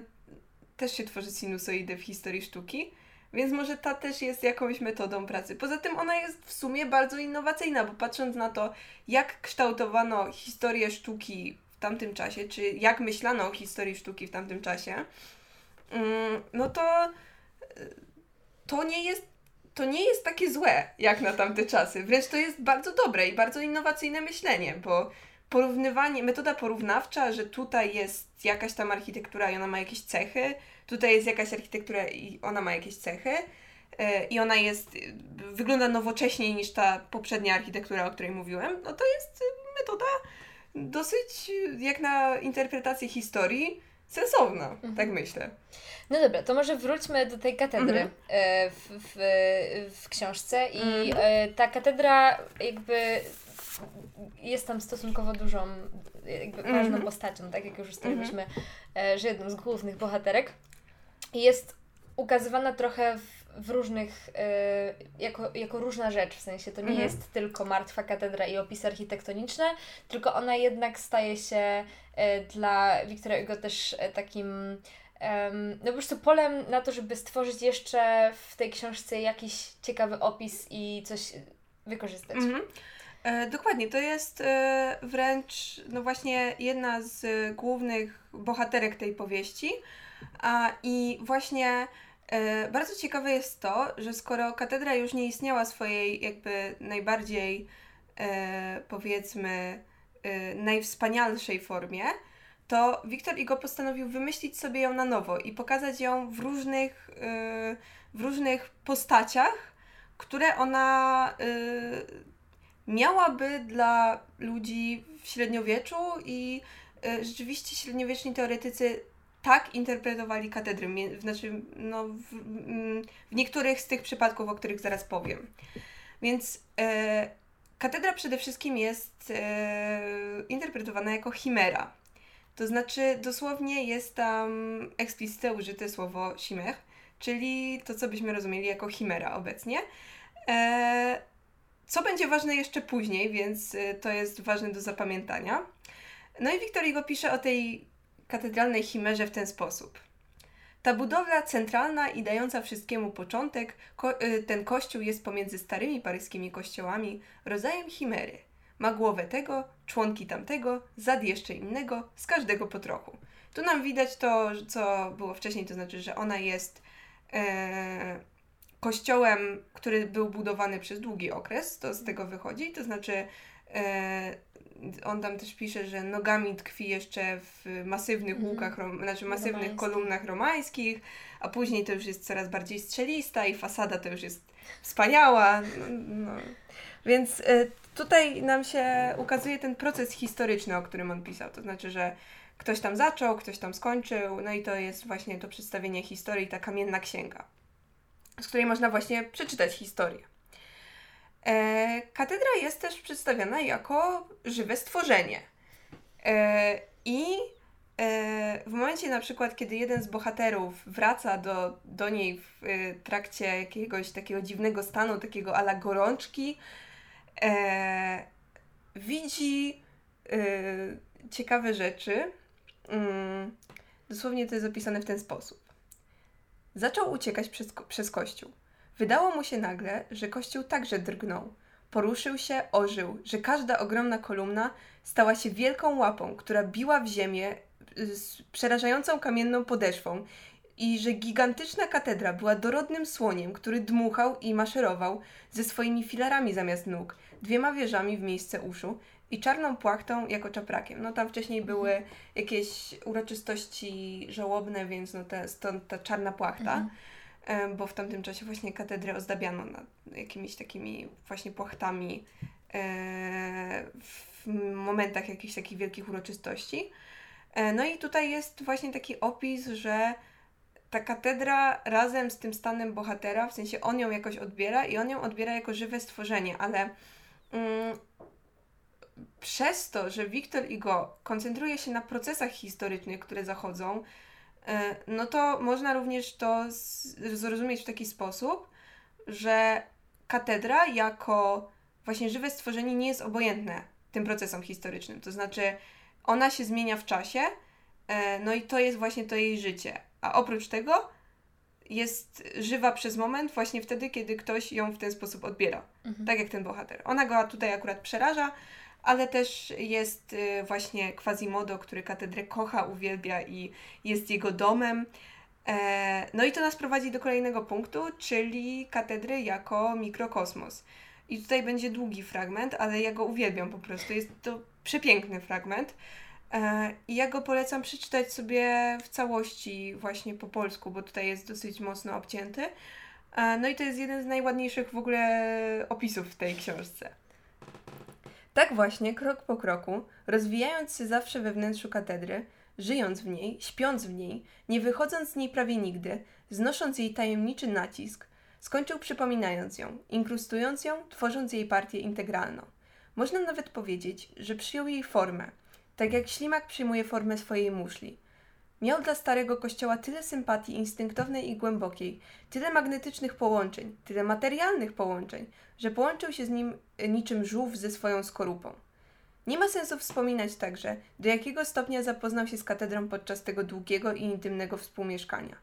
też się tworzy sinusoidy w historii sztuki. Więc może ta też jest jakąś metodą pracy. Poza tym ona jest w sumie bardzo innowacyjna, bo patrząc na to, jak kształtowano historię sztuki w tamtym czasie, czy jak myślano o historii sztuki w tamtym czasie, mm, no to to nie jest to nie jest takie złe jak na tamte czasy. Wręcz to jest bardzo dobre i bardzo innowacyjne myślenie, bo porównywanie, metoda porównawcza, że tutaj jest jakaś tam architektura i ona ma jakieś cechy, tutaj jest jakaś architektura i ona ma jakieś cechy e, i ona jest, wygląda nowocześniej niż ta poprzednia architektura, o której mówiłem, no to jest metoda dosyć, jak na interpretację historii, sensowna, mhm. tak myślę. No dobra, to może wróćmy do tej katedry mhm. E, w, w, w książce i mhm. E, ta katedra jakby jest tam stosunkowo dużą, jakby ważną mhm. postacią, tak jak już ustaliliśmy, mhm. że jedną z głównych bohaterek jest ukazywana trochę w, w różnych, y, jako, jako różna rzecz, w sensie to nie mhm. jest tylko martwa katedra i opisy architektoniczne, tylko ona jednak staje się y, dla Wiktora Hugo też y, takim no po prostu polem na to, żeby stworzyć jeszcze w tej książce jakiś ciekawy opis i coś wykorzystać. Mhm. E, dokładnie, to jest e, wręcz no właśnie jedna z głównych bohaterek tej powieści, a, I właśnie bardzo ciekawe jest to, że skoro katedra już nie istniała swojej jakby najbardziej e, powiedzmy e, najwspanialszej formie, to Wiktor Igo postanowił wymyślić sobie ją na nowo i pokazać ją w różnych, e, w różnych postaciach, które ona e, miałaby dla ludzi w średniowieczu i e, rzeczywiście średniowieczni teoretycy tak interpretowali katedry, znaczy no, w, mm, w niektórych z tych przypadków, o których zaraz powiem. Więc e, katedra przede wszystkim jest e, interpretowana jako chimera. To znaczy dosłownie jest tam eksplicite użyte słowo chimère, czyli to, co byśmy rozumieli jako chimera obecnie. E, co będzie ważne jeszcze później, więc e, to jest ważne do zapamiętania. No i Wiktor Hugo pisze o tej katedralnej chimerze w ten sposób. Ta budowla centralna i dająca wszystkiemu początek, ko y, ten kościół jest pomiędzy starymi paryskimi kościołami rodzajem chimery. Ma głowę tego, członki tamtego, zad jeszcze innego, z każdego po trochu. Tu nam widać to, co było wcześniej, to znaczy, że ona jest e, kościołem, który był budowany przez długi okres, to z tego wychodzi, to znaczy e, on tam też pisze, że nogami tkwi jeszcze w masywnych mm. łukach, rom, znaczy masywnych Romański. kolumnach romańskich, a później to już jest coraz bardziej strzelista i fasada to już jest wspaniała. No, no. Więc y, tutaj nam się ukazuje ten proces historyczny, o którym on pisał. To znaczy, że ktoś tam zaczął, ktoś tam skończył, no i to jest właśnie to przedstawienie historii, ta kamienna księga, z której można właśnie przeczytać historię. E, katedra jest też przedstawiona jako żywe stworzenie. E, I e, w momencie na przykład, kiedy jeden z bohaterów wraca do, do niej w trakcie jakiegoś takiego dziwnego stanu, takiego ala gorączki, e, widzi e, ciekawe rzeczy. Mm, dosłownie to jest opisane w ten sposób. Zaczął uciekać przez, przez kościół. Wydało mu się nagle, że kościół także drgnął. Poruszył się, ożył, że każda ogromna kolumna stała się wielką łapą, która biła w ziemię z przerażającą kamienną podeszwą i że gigantyczna katedra była dorodnym słoniem, który dmuchał i maszerował ze swoimi filarami zamiast nóg, dwiema wieżami w miejsce uszu i czarną płachtą jako czaprakiem. No tam wcześniej były jakieś uroczystości żałobne, więc no te, stąd ta czarna płachta. Mhm bo w tamtym czasie właśnie katedrę ozdabiano nad jakimiś takimi właśnie płachtami e, w momentach jakichś takich wielkich uroczystości. E, no i tutaj jest właśnie taki opis, że ta katedra razem z tym stanem bohatera, w sensie on ją jakoś odbiera i on ją odbiera jako żywe stworzenie, ale mm, przez to, że Wiktor Igo koncentruje się na procesach historycznych, które zachodzą, E, no to można również to zrozumieć w taki sposób, że katedra jako właśnie żywe stworzenie nie jest obojętne tym procesom historycznym. To znaczy, ona się zmienia w czasie, e, no i to jest właśnie to jej życie. A oprócz tego jest żywa przez moment właśnie wtedy, kiedy ktoś ją w ten sposób odbiera. Mhm. Tak jak ten bohater. Ona go tutaj akurat przeraża, ale też jest y, właśnie Quasimodo, który katedrę kocha, uwielbia i jest jego domem. E, no i to nas prowadzi do kolejnego punktu, czyli katedry jako mikrokosmos. I tutaj będzie długi fragment, ale ja go uwielbiam po prostu. Jest to przepiękny fragment. E, I ja go polecam przeczytać sobie w całości właśnie po polsku, bo tutaj jest dosyć mocno obcięty. E, no i to jest jeden z najładniejszych w ogóle opisów w tej książce. Tak właśnie, krok po kroku, rozwijając się zawsze we wnętrzu katedry, żyjąc w niej, śpiąc w niej, nie wychodząc z niej prawie nigdy, znosząc jej tajemniczy nacisk, skończył przypominając ją, inkrustując ją, tworząc jej partię integralną. Można nawet powiedzieć, że przyjął jej formę, tak jak ślimak przyjmuje formę swojej muszli. Miał dla starego kościoła tyle sympatii instynktownej i głębokiej, tyle magnetycznych połączeń, tyle materialnych połączeń, że połączył się z nim niczym żółw ze swoją skorupą. Nie ma sensu wspominać także, do jakiego stopnia zapoznał się z katedrą podczas tego długiego i intymnego współmieszkania.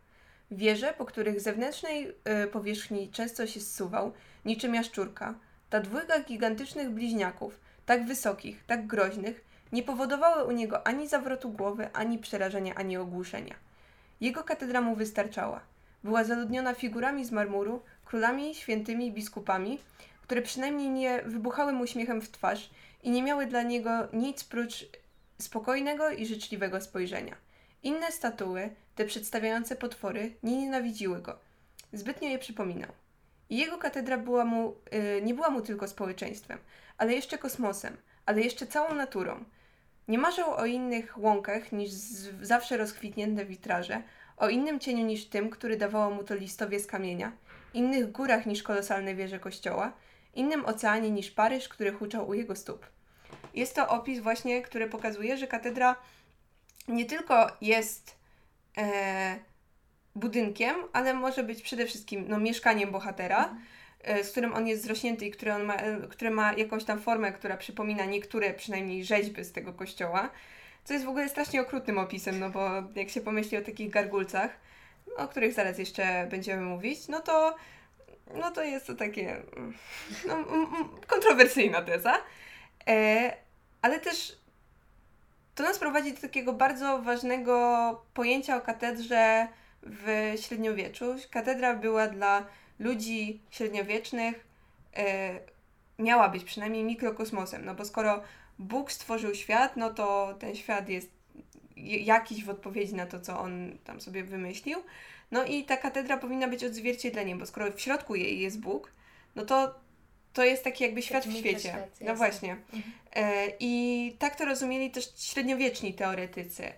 Wieże, po których zewnętrznej y, powierzchni często się zsuwał, niczym jaszczurka, ta dwójka gigantycznych bliźniaków, tak wysokich, tak groźnych, nie powodowały u niego ani zawrotu głowy, ani przerażenia, ani ogłuszenia. Jego katedra mu wystarczała. Była zaludniona figurami z marmuru, królami, świętymi, biskupami, które przynajmniej nie wybuchały mu śmiechem w twarz i nie miały dla niego nic prócz spokojnego i życzliwego spojrzenia. Inne statuły, te przedstawiające potwory, nie nienawidziły go. Zbytnio je przypominał. I jego katedra była mu, yy, nie była mu tylko społeczeństwem, ale jeszcze kosmosem, ale jeszcze całą naturą. Nie marzył o innych łąkach niż zawsze rozkwitnięte witraże, o innym cieniu niż tym, który dawało mu to listowie z kamienia, innych górach niż kolosalne wieże kościoła, innym oceanie niż Paryż, który huczał u jego stóp. Jest to opis właśnie, który pokazuje, że katedra nie tylko jest e, budynkiem, ale może być przede wszystkim no, mieszkaniem bohatera, mhm. E, z którym on jest zrośnięty i który, on ma, e, które ma jakąś tam formę, która przypomina niektóre przynajmniej rzeźby z tego kościoła, co jest w ogóle strasznie okrutnym opisem, no bo jak się pomyśli o takich gargulcach, o których zaraz jeszcze będziemy mówić, no to no to jest to takie no, kontrowersyjna teza. E, ale też to nas prowadzi do takiego bardzo ważnego pojęcia o katedrze w średniowieczu. Katedra była dla ludzi średniowiecznych, e, miała być przynajmniej mikrokosmosem, no bo skoro Bóg stworzył świat, no to ten świat jest jakiś w odpowiedzi na to, co on tam sobie wymyślił. No i ta katedra powinna być odzwierciedleniem, bo skoro w środku jej jest Bóg, no to to jest taki jakby świat w świecie. no właśnie. Mhm. E, I tak to rozumieli też średniowieczni teoretycy,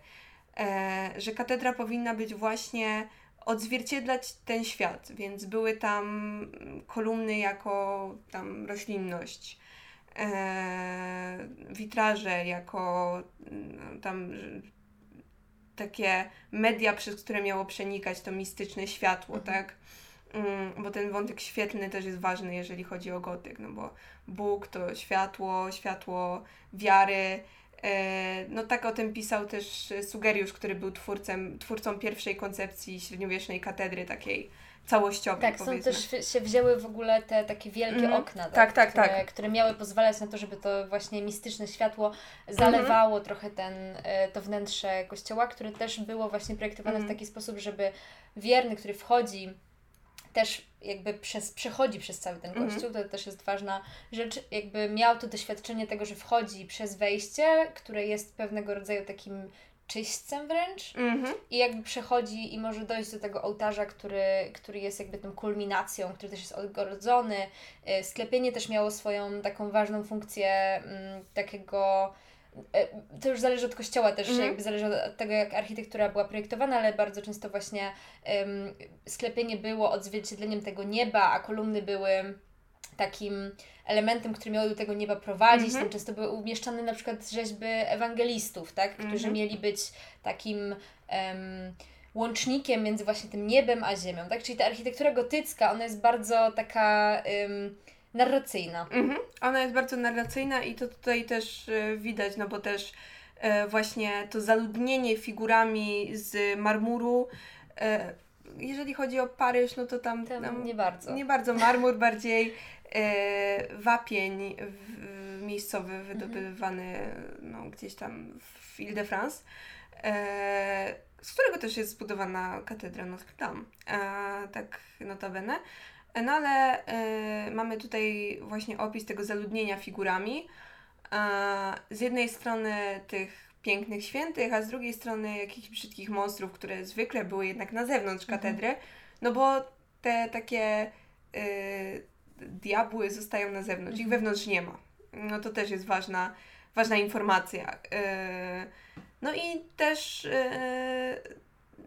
e, że katedra powinna być właśnie odzwierciedlać ten świat, więc były tam kolumny jako tam roślinność, e, witraże jako no, tam takie media, przez które miało przenikać to mistyczne światło, mhm. tak? Mm, bo ten wątek świetlny też jest ważny, jeżeli chodzi o gotyk, no bo Bóg to światło, światło wiary. E, no tak o tym pisał też Sugeriusz, który był twórcem, twórcą pierwszej koncepcji średniowiecznej katedry takiej całościowej. Tak, stąd też się wzięły w ogóle te takie wielkie mm. okna, tak, tak, tak, które, tak. które miały pozwalać na to, żeby to właśnie mistyczne światło zalewało mm. trochę ten, e, to wnętrze kościoła, które też było właśnie projektowane mm. w mhm. taki sposób, żeby wierny, który wchodzi też jakby przez, przechodzi przez cały ten kościół, mm -hmm. to też jest ważna rzecz, jakby miał to doświadczenie tego, że wchodzi przez wejście, które jest pewnego rodzaju takim czyśćcem wręcz mm -hmm. i jakby przechodzi i może dojść do tego ołtarza, który, który jest jakby tą kulminacją, który też jest odgrodzony. Y, sklepienie też miało swoją taką ważną funkcję m, takiego E, to już zależy od kościoła też, mm. jakby zależy od tego, jak architektura była projektowana, ale bardzo często właśnie um, sklepienie było odzwierciedleniem tego nieba, a kolumny były takim elementem, który miał do tego nieba prowadzić. Mm -hmm. Tam często były umieszczane na przykład rzeźby ewangelistów, tak? którzy mm -hmm. mieli być takim um, łącznikiem między właśnie tym niebem a ziemią, tak? Czyli ta architektura gotycka, ona jest bardzo taka ym, narracyjna. Mhm. Ona jest bardzo narracyjna i to tutaj też y, widać, no bo też y, właśnie to zaludnienie figurami z marmuru y, jeżeli chodzi o Paryż, no to tam, tam, tam nie bardzo. Nie bardzo marmur, bardziej e, wapień miejscowy wydobywany no, gdzieś tam w Ile-de-France, e, z którego też jest zbudowana katedra Notre Dame, e, tak notabene. No ale e, mamy tutaj właśnie opis tego zaludnienia figurami. E, z jednej strony tych pięknych świętych, a z drugiej strony jakichś brzydkich monstrów, które zwykle były jednak na zewnątrz mhm. katedry, mhm. no bo te takie y, diabły zostają na zewnątrz, ich mhm. wewnątrz nie ma. No to też jest ważna, ważna informacja. Y, no i też y,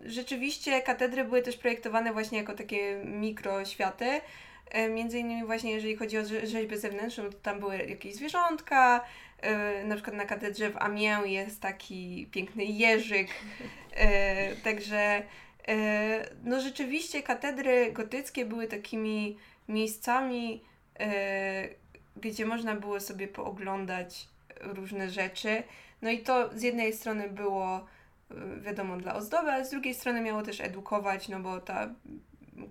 rzeczywiście katedry były też projektowane właśnie jako takie mikroświaty. Y, między innymi właśnie jeżeli chodzi o rzeźbę zewnętrzną, to tam były jakieś zwierzątka, E, na przykład na katedrze w Amiens jest taki piękny jeżyk, e, także e, no rzeczywiście katedry gotyckie były takimi miejscami, gdzie można było sobie pooglądać różne rzeczy. No i to z jednej strony było wiadomo dla ozdoby, ale z drugiej strony miało też edukować, no bo ta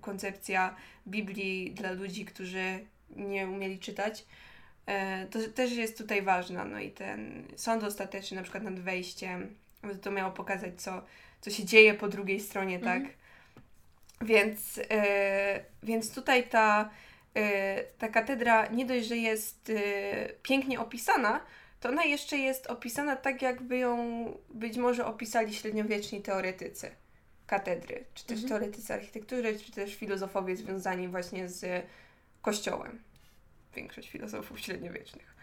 koncepcja Biblii dla ludzi, którzy nie umieli czytać, E, to też jest tutaj ważna. No i ten sąd ostateczny, na przykład nad wejściem, to miało pokazać, co, co się dzieje po drugiej stronie, tak? Mhm. Więc, e, więc tutaj ta, e, ta katedra nie dość, że jest pięknie opisana, to ona jeszcze jest opisana tak, jakby ją być może opisali średniowieczni teoretycy katedry, czy też mhm. teoretycy architektury, czy też filozofowie związani właśnie z kościołem większość filozofów średniowiecznych.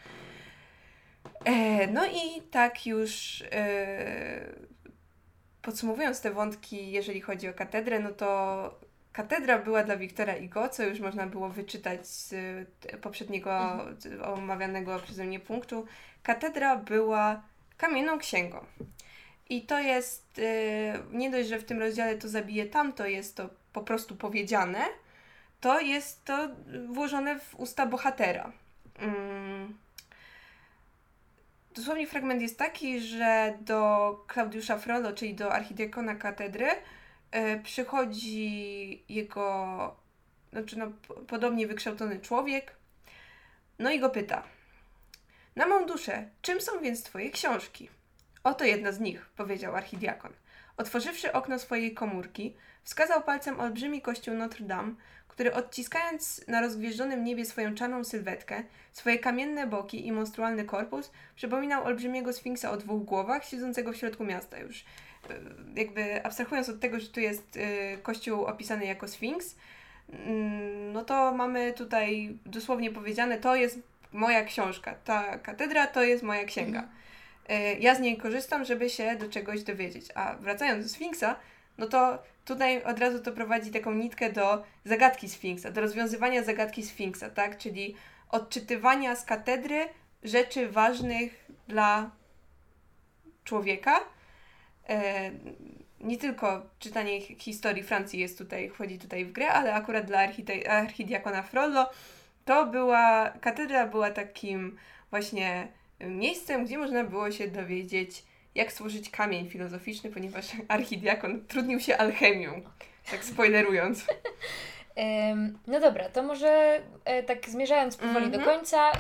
E, no i tak już e, podsumowując te wątki, jeżeli chodzi o katedrę, no to katedra była dla Wiktora Igo, co już można było wyczytać z poprzedniego mhm. omawianego przeze mnie punktu. Katedra była kamienną księgą. I to jest, e, nie dość, że w tym rozdziale to zabije tamto, jest to po prostu powiedziane, to jest to włożone w usta bohatera. Mm. Dosłownie fragment jest taki, że do Klaudiusza Frollo, czyli do archidiakona katedry, yy, przychodzi jego, znaczy no, podobnie wykształcony człowiek, no i go pyta. Na mą duszę, czym są więc Twoje książki? Oto jedna z nich, powiedział archidiakon. Otworzywszy okno swojej komórki, wskazał palcem olbrzymi kościół Notre Dame, który odciskając na rozgwieżdżonym niebie swoją czarną sylwetkę, swoje kamienne boki i monstrualny korpus, przypominał olbrzymiego sfinksa o dwóch głowach, siedzącego w środku miasta już. E, jakby abstrahując od tego, że tu jest e, kościół opisany jako sfinks, mm, no to mamy tutaj dosłownie powiedziane, to jest moja książka, ta katedra to jest moja księga. Mhm. E, ja z niej korzystam, żeby się do czegoś dowiedzieć. A wracając do Sfinksa, no to tutaj od razu to prowadzi taką nitkę do zagadki Sfinksa, do rozwiązywania zagadki Sfinksa, tak? Czyli odczytywania z katedry rzeczy ważnych dla człowieka. E, nie tylko czytanie historii Francji jest tutaj, wchodzi tutaj w grę, ale akurat dla archidiakona Frollo to była, katedra była takim właśnie miejscem, gdzie można było się dowiedzieć jak stworzyć kamień filozoficzny, ponieważ (laughs) archidiakon trudnił się alchemią, tak spoilerując. No dobra, to może e, tak zmierzając powoli mm -hmm. do mhm. końca, e,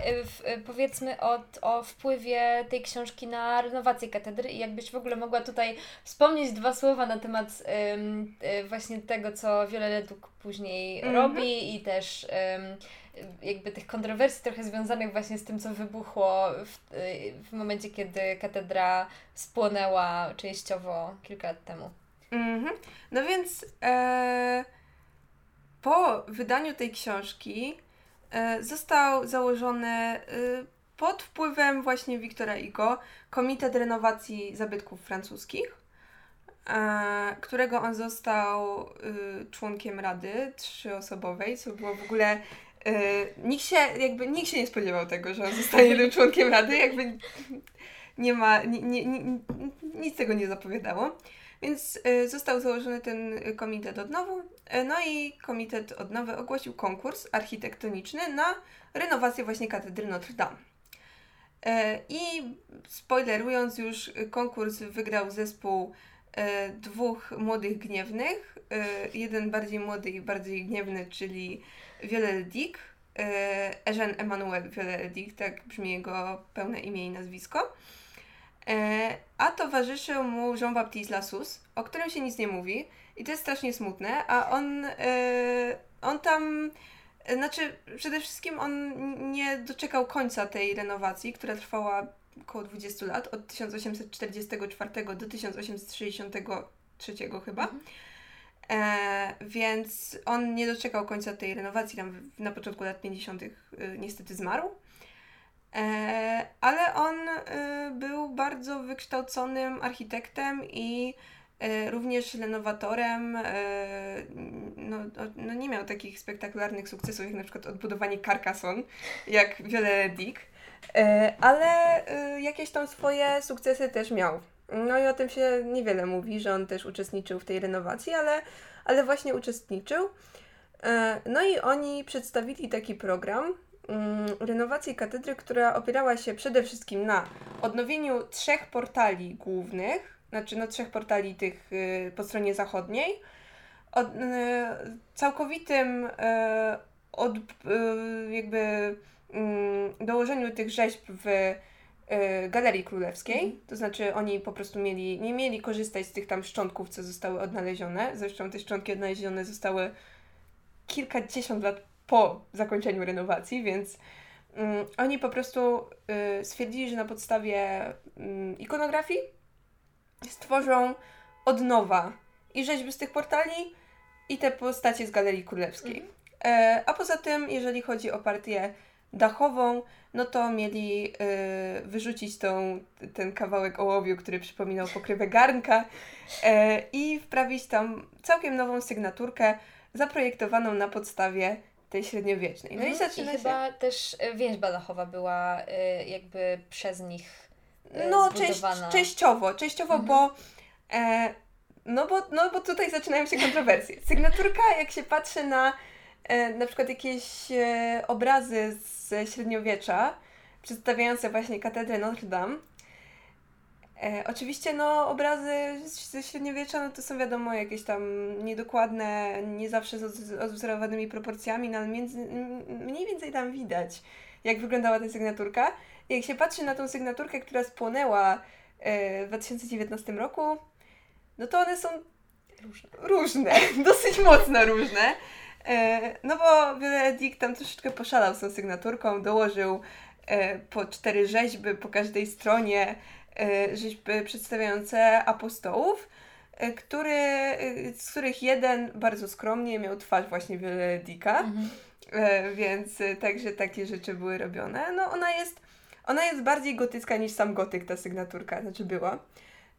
e, powiedzmy o, o wpływie tej książki na renowację katedry i jakbyś w ogóle mogła tutaj wspomnieć dwa słowa na temat właśnie tego, co Violet później mm -hmm. robi i też jakby tych kontrowersji trochę związanych właśnie z tym, co wybuchło w, w momencie, kiedy katedra spłonęła częściowo kilka lat temu. Mhm. No więc e, po wydaniu tej książki e, został założony e, pod wpływem właśnie Wiktora Igo Komitet Renowacji Zabytków Francuskich, e, którego on został e, członkiem rady trzyosobowej, co było w ogóle nikt się, jakby, nikt się nie spodziewał tego, że on zostanie tym członkiem rady, jakby nie ma, nie, nie, nic tego nie zapowiadało. Więc y, został założony ten komitet odnowu. Y, no i komitet odnowy ogłosił konkurs architektoniczny na renowację właśnie katedry Notre Dame. Y, I spoilerując już, konkurs wygrał zespół dwóch młodych gniewnych. Jeden bardziej młody i bardziej gniewny, czyli Viollet Dick. Eugène Emmanuel Viollet Dick, tak brzmi jego pełne imię i nazwisko. E, a towarzyszył mu Jean-Baptiste Lassus, o którym się nic nie mówi i to jest strasznie smutne, a on, on tam, znaczy przede wszystkim on nie doczekał końca tej renowacji, która trwała około 20 lat, od 1844 do 1863 chyba. Mhm. E, więc on nie doczekał końca tej renowacji, tam na początku lat 50. niestety zmarł. E, ale on e, był bardzo wykształconym architektem i e, również renowatorem. No, no nie miał takich spektakularnych sukcesów jak na przykład odbudowanie Carcassonne, jak Viollet Dick, ale jakieś tam swoje sukcesy też miał. No i o tym się niewiele mówi, że on też uczestniczył w tej renowacji, ale, ale właśnie uczestniczył. No i oni przedstawili taki program, Mm, renowacji katedry, która opierała się przede wszystkim na odnowieniu trzech portali głównych, znaczy no trzech portali tych y, po stronie zachodniej, od, y, całkowitym y, od, jakby mm, dołożeniu tych rzeźb w Galerii Królewskiej, mhm. to znaczy oni po prostu mieli, nie mieli korzystać z tych tam szczątków, co zostały odnalezione. Zresztą te szczątki odnalezione zostały kilkadziesiąt lat po zakończeniu renowacji, więc um, oni po prostu y, stwierdzili, że na podstawie y, ikonografii stworzą od nowa i rzeźby z tych portali i te postacie z Galerii Królewskiej. Mhm. E, a poza tym, jeżeli chodzi o partię dachową, no to mieli y, wyrzucić tą, ten kawałek ołowiu, który przypominał pokrywę garnka e, i wprawić tam całkiem nową sygnaturkę zaprojektowaną na podstawie tej średniowiecznej. No i mhm. zaczyna I chyba się... też e, więź badachowa była y, jakby przez nich No, część, częściowo, częściowo, mhm. bo e, no, bo no bo tutaj zaczynają się kontrowersje. Sygnaturka, jak się patrzy na e, na przykład jakieś e, obrazy z średniowiecza, przedstawiające właśnie katedrę Notre Dame, E, oczywiście no, obrazy ze średniowiecza no, to są wiadomo jakieś tam niedokładne, nie zawsze z odwzorowanymi proporcjami, no, ale między, mniej więcej tam widać, jak wyglądała ta sygnaturka. I jak się patrzy na tą sygnaturkę, która spłonęła e, w 2019 roku, no to one są różne, różne (laughs) dosyć mocno różne. E, no bo wiele Dick tam troszeczkę poszalał z tą sygnaturką, dołożył e, po cztery rzeźby po każdej stronie, E, rzeźby przedstawiające apostołów, który, z których jeden bardzo skromnie miał twarz właśnie Wieledika, mhm. więc także takie rzeczy były robione. No ona jest, ona jest bardziej gotycka niż sam gotyk, ta sygnaturka, znaczy była.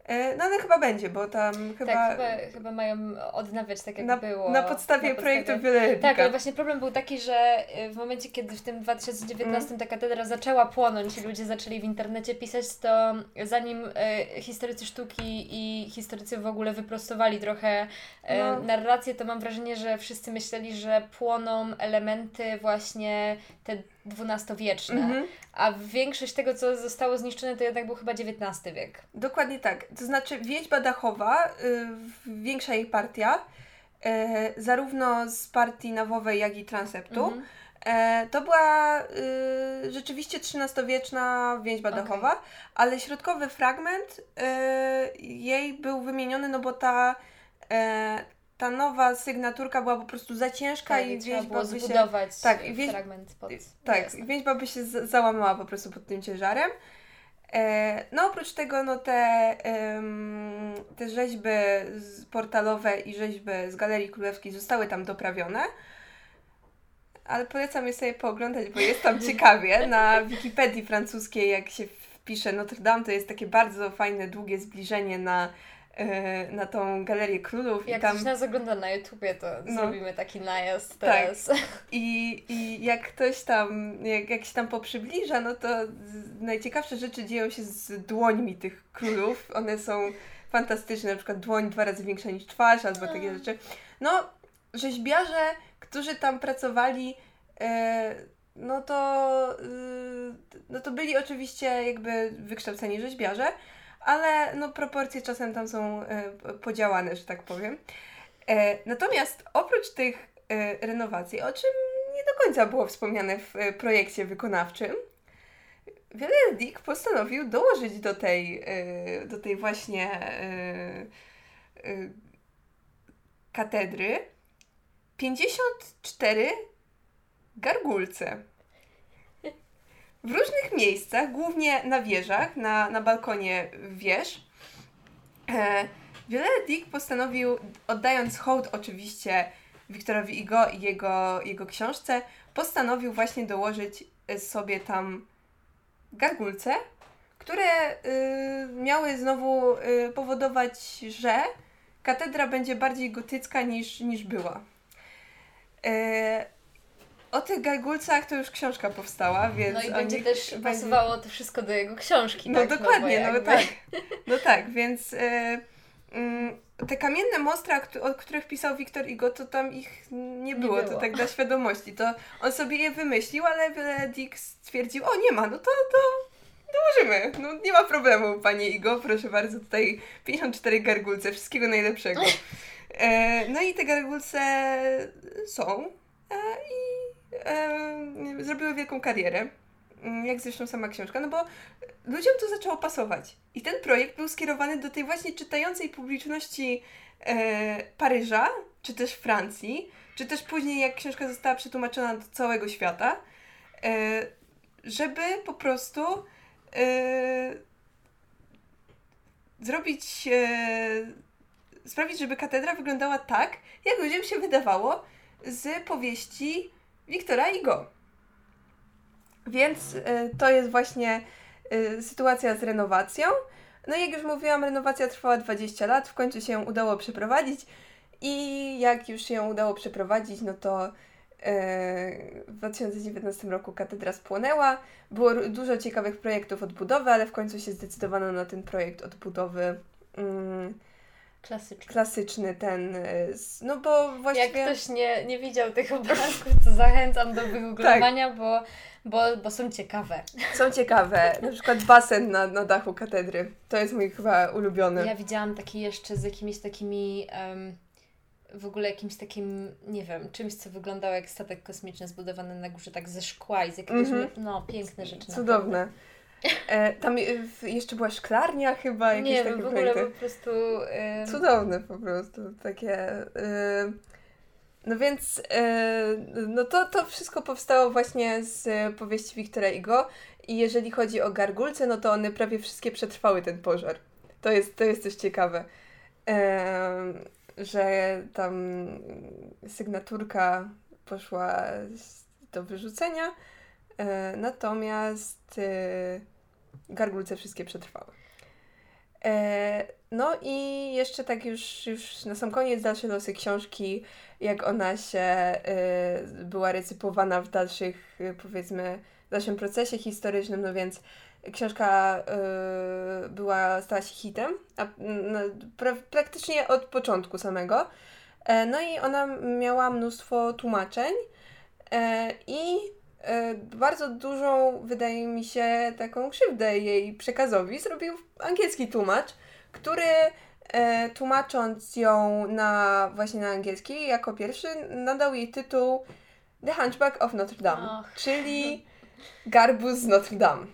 E, no ale chyba będzie, bo tam chyba... Tak, chyba, chyba mają odnawiać tak jak na, było. Na podstawie, na podstawie... projektu Wieloletnika. Tak, ale właśnie problem był taki, że e, w momencie, kiedy w tym 2019 mm. ta katedra zaczęła płonąć i ludzie zaczęli w internecie pisać, to zanim e, historycy sztuki i historycy w ogóle wyprostowali trochę e, no. narrację, to mam wrażenie, że wszyscy myśleli, że płoną elementy właśnie te dwunastowieczne, mm -hmm. a większość tego, co zostało zniszczone, to jednak był chyba XIX wiek. Dokładnie tak. To znaczy wieźba dachowa, y, większa jej partia, y, zarówno z partii nawowej, jak i transeptu, mm -hmm. to była y, rzeczywiście XIII-wieczna więźba okay. dachowa, ale środkowy fragment y, jej był wymieniony, no bo ta ta nowa sygnaturka była po prostu za ciężka tak, i wieźba by się... tak, i wieź... fragment pod... Tak, wieźba by się załamała po prostu pod tym ciężarem. E, no oprócz tego no te, te rzeźby portalowe i rzeźby z Galerii Królewskiej zostały tam doprawione. Ale polecam je sobie pooglądać, bo jest tam ciekawie. Na Wikipedii francuskiej, jak się wpisze Notre Dame, to jest takie bardzo fajne, długie zbliżenie na na tą galerię królów. Jak i tam... ktoś nas ogląda na YouTubie, to no. zrobimy taki najazd tak. teraz. Tak. (laughs) I, I jak ktoś tam, jak, jak się tam poprzybliża, no to najciekawsze rzeczy dzieją się z dłońmi tych królów. One są fantastyczne, na przykład dłoń dwa razy większa niż twarz, albo takie mm. rzeczy. No, rzeźbiarze, którzy tam pracowali, e, no to, y, no to byli oczywiście jakby wykształceni rzeźbiarze, ale no proporcje czasem tam są e, podziałane, że tak powiem. E, natomiast oprócz tych renowacji, o czym nie do końca było wspomniane w projekcie wykonawczym, Dick postanowił dołożyć do tej, do tej właśnie katedry 54 gargulce. W różnych miejscach, głównie na wieżach, na, na balkonie wież, e, Dick postanowił, oddając hołd oczywiście Wiktorowi Igo i jego, jego książce, postanowił właśnie dołożyć sobie tam gargulce, które y, miały znowu y, powodować, że katedra będzie bardziej gotycka niż, niż była. E, o tych gargulcach to już książka powstała, więc. No i będzie też będzie... pasowało to wszystko do jego książki. No tak? dokładnie, no, no tak. (laughs) No tak, więc e, mm, te kamienne mostra, o których pisał Wiktor Igo, to tam ich nie było, nie było. to tak dla (laughs) świadomości. To on sobie je wymyślił, ale Dick stwierdził, o nie ma, no to, to dołożymy. No nie ma problemu, panie Igo, proszę bardzo, tutaj 54 gargulce, wszystkiego najlepszego. (laughs) E, no i te gargulce są e, i e, zrobiły wielką karierę. Mm, jak zresztą sama książka, no bo ludziom to zaczęło pasować. I ten projekt był skierowany do tej właśnie czytającej publiczności e, Paryża, czy też Francji, czy też później, jak książka została przetłumaczona do całego świata, e, żeby po prostu e, zrobić sprawić, żeby katedra wyglądała tak, jak ludziom się wydawało z powieści Wiktora Igo. Więc y, to jest właśnie y, sytuacja z renowacją. No i jak już mówiłam, renowacja trwała 20 lat, w końcu się ją udało przeprowadzić i jak już się udało przeprowadzić, no to y, w 2019 roku katedra spłonęła. Było dużo ciekawych projektów odbudowy, ale w końcu się zdecydowano na ten projekt odbudowy. Klasyczny. Klasyczny ten, y, no bo właściwie... Jak ktoś nie, nie widział tych obrazków, to zachęcam do wygooglowania, tak. bo, bo, bo są ciekawe. Są ciekawe. Na przykład basen na, na dachu katedry. To jest mój chyba ulubiony. Ja widziałam taki jeszcze z jakimiś takimi... Um, w ogóle jakimś takim, nie wiem, czymś, co wyglądało jak statek kosmiczny zbudowany na górze tak ze szkła i z jakiegoś, mm -hmm. no piękne rzeczy. Cudowne. Naprawdę. E, tam jeszcze była szklarnia chyba, jakieś Nie, takie w ogóle po prostu... Y... Cudowne po prostu, takie... Y... No więc y, no to, to wszystko powstało właśnie z powieści Wiktora Igo i jeżeli chodzi o gargulce, no to one prawie wszystkie przetrwały ten pożar. To jest, to jest też ciekawe, że tam sygnaturka poszła do wyrzucenia, e, natomiast e, gargulce wszystkie przetrwały. E, no i jeszcze tak już, już na sam koniec dalsze losy książki, jak ona się była recypowana w dalszych, powiedzmy, w dalszym procesie historycznym, no więc książka była, stała się hitem, a, no, pra, praktycznie od początku samego. No i ona miała mnóstwo tłumaczeń i bardzo dużą, wydaje mi się, taką krzywdę jej przekazowi zrobił angielski tłumacz, który e, tłumacząc ją na właśnie na angielski jako pierwszy nadał jej tytuł The Hunchback of Notre Dame, oh. czyli Garbus z Notre Dame.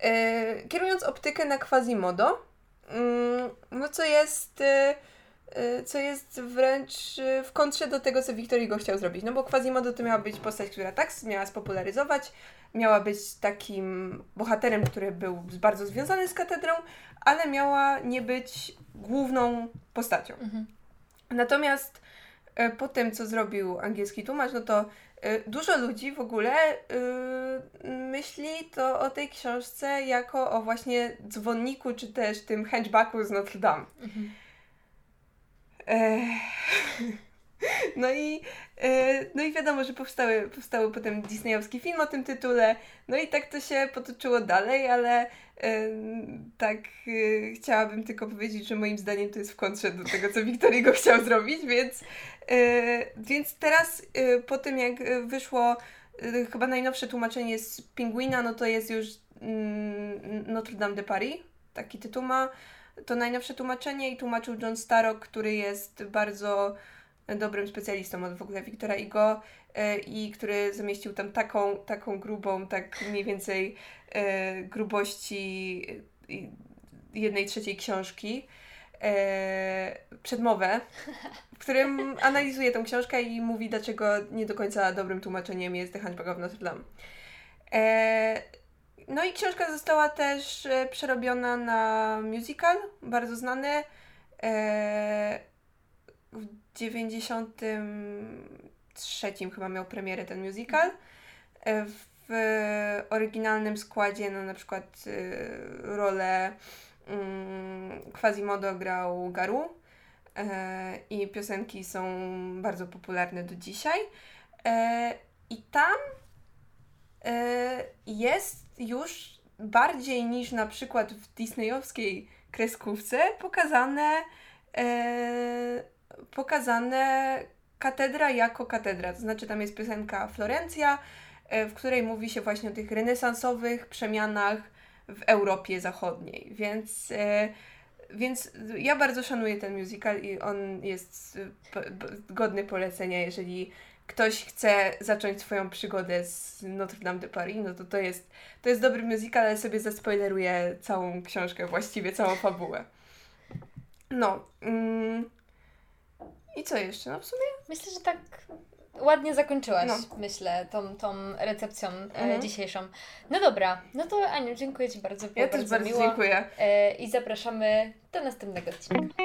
E, kierując optykę na Quasimodo, mm, no co jest e, co jest wręcz y, w kontrze do tego, co Wiktor Hugo chciał zrobić. No bo Quasimodo to miała być postać, która tak miała spopularyzować, miała być takim bohaterem, który był bardzo związany z katedrą, ale miała nie być główną postacią. Mhm. Natomiast y, po tym, co zrobił angielski tłumacz, no to dużo ludzi w ogóle myśli to o tej książce jako o właśnie dzwonniku, czy też tym henchbacku z Notre Dame. Mhm. (laughs) No i, e, no i wiadomo, że powstały, powstały potem disneyowski film o tym tytule, no i tak to się potoczyło dalej, ale e, tak e, chciałabym tylko powiedzieć, że moim zdaniem to jest w kontrze do tego, co Wiktor go chciał zrobić, więc, więc teraz po tym jak wyszło chyba najnowsze tłumaczenie z Pingwina, no to jest już mm, Notre Dame de Paris, taki tytuł ma to najnowsze tłumaczenie i tłumaczył John Starrock, który jest bardzo dobrym specjalistą od w ogóle Wiktora Igo e, i który zamieścił tam taką, taką grubą, tak mniej więcej e, grubości jednej trzeciej książki, e, przedmowę, w którym analizuje tę książkę i mówi, dlaczego nie do końca dobrym tłumaczeniem jest The Hunchback of Notre Dame. No i książka została też przerobiona na musical, bardzo znany w 93 chyba miał premierę ten musical. E, w oryginalnym składzie, no na przykład rolę mm, Quasimodo grał Garu e, i piosenki są bardzo popularne do dzisiaj. E, I tam jest już bardziej niż na przykład w disneyowskiej kreskówce pokazane pokazane katedra jako katedra. To znaczy tam jest piosenka Florencja, e, w której mówi się właśnie o tych renesansowych przemianach w Europie Zachodniej. Więc, e, więc ja bardzo szanuję ten musical i on jest godny polecenia, jeżeli ktoś chce zacząć swoją przygodę z Notre Dame de Paris, no to to jest, to jest dobry musical, ale sobie zaspoileruję całą książkę, właściwie całą fabułę. No. Mm, i co jeszcze? No w sumie? Myślę, że tak ładnie zakończyłaś, no. myślę, tą, tą recepcją e, mhm. dzisiejszą. No dobra, no to Aniu, dziękuję Ci bardzo. Było ja bardzo też bardzo miło. dziękuję. E, I zapraszamy do następnego odcinka.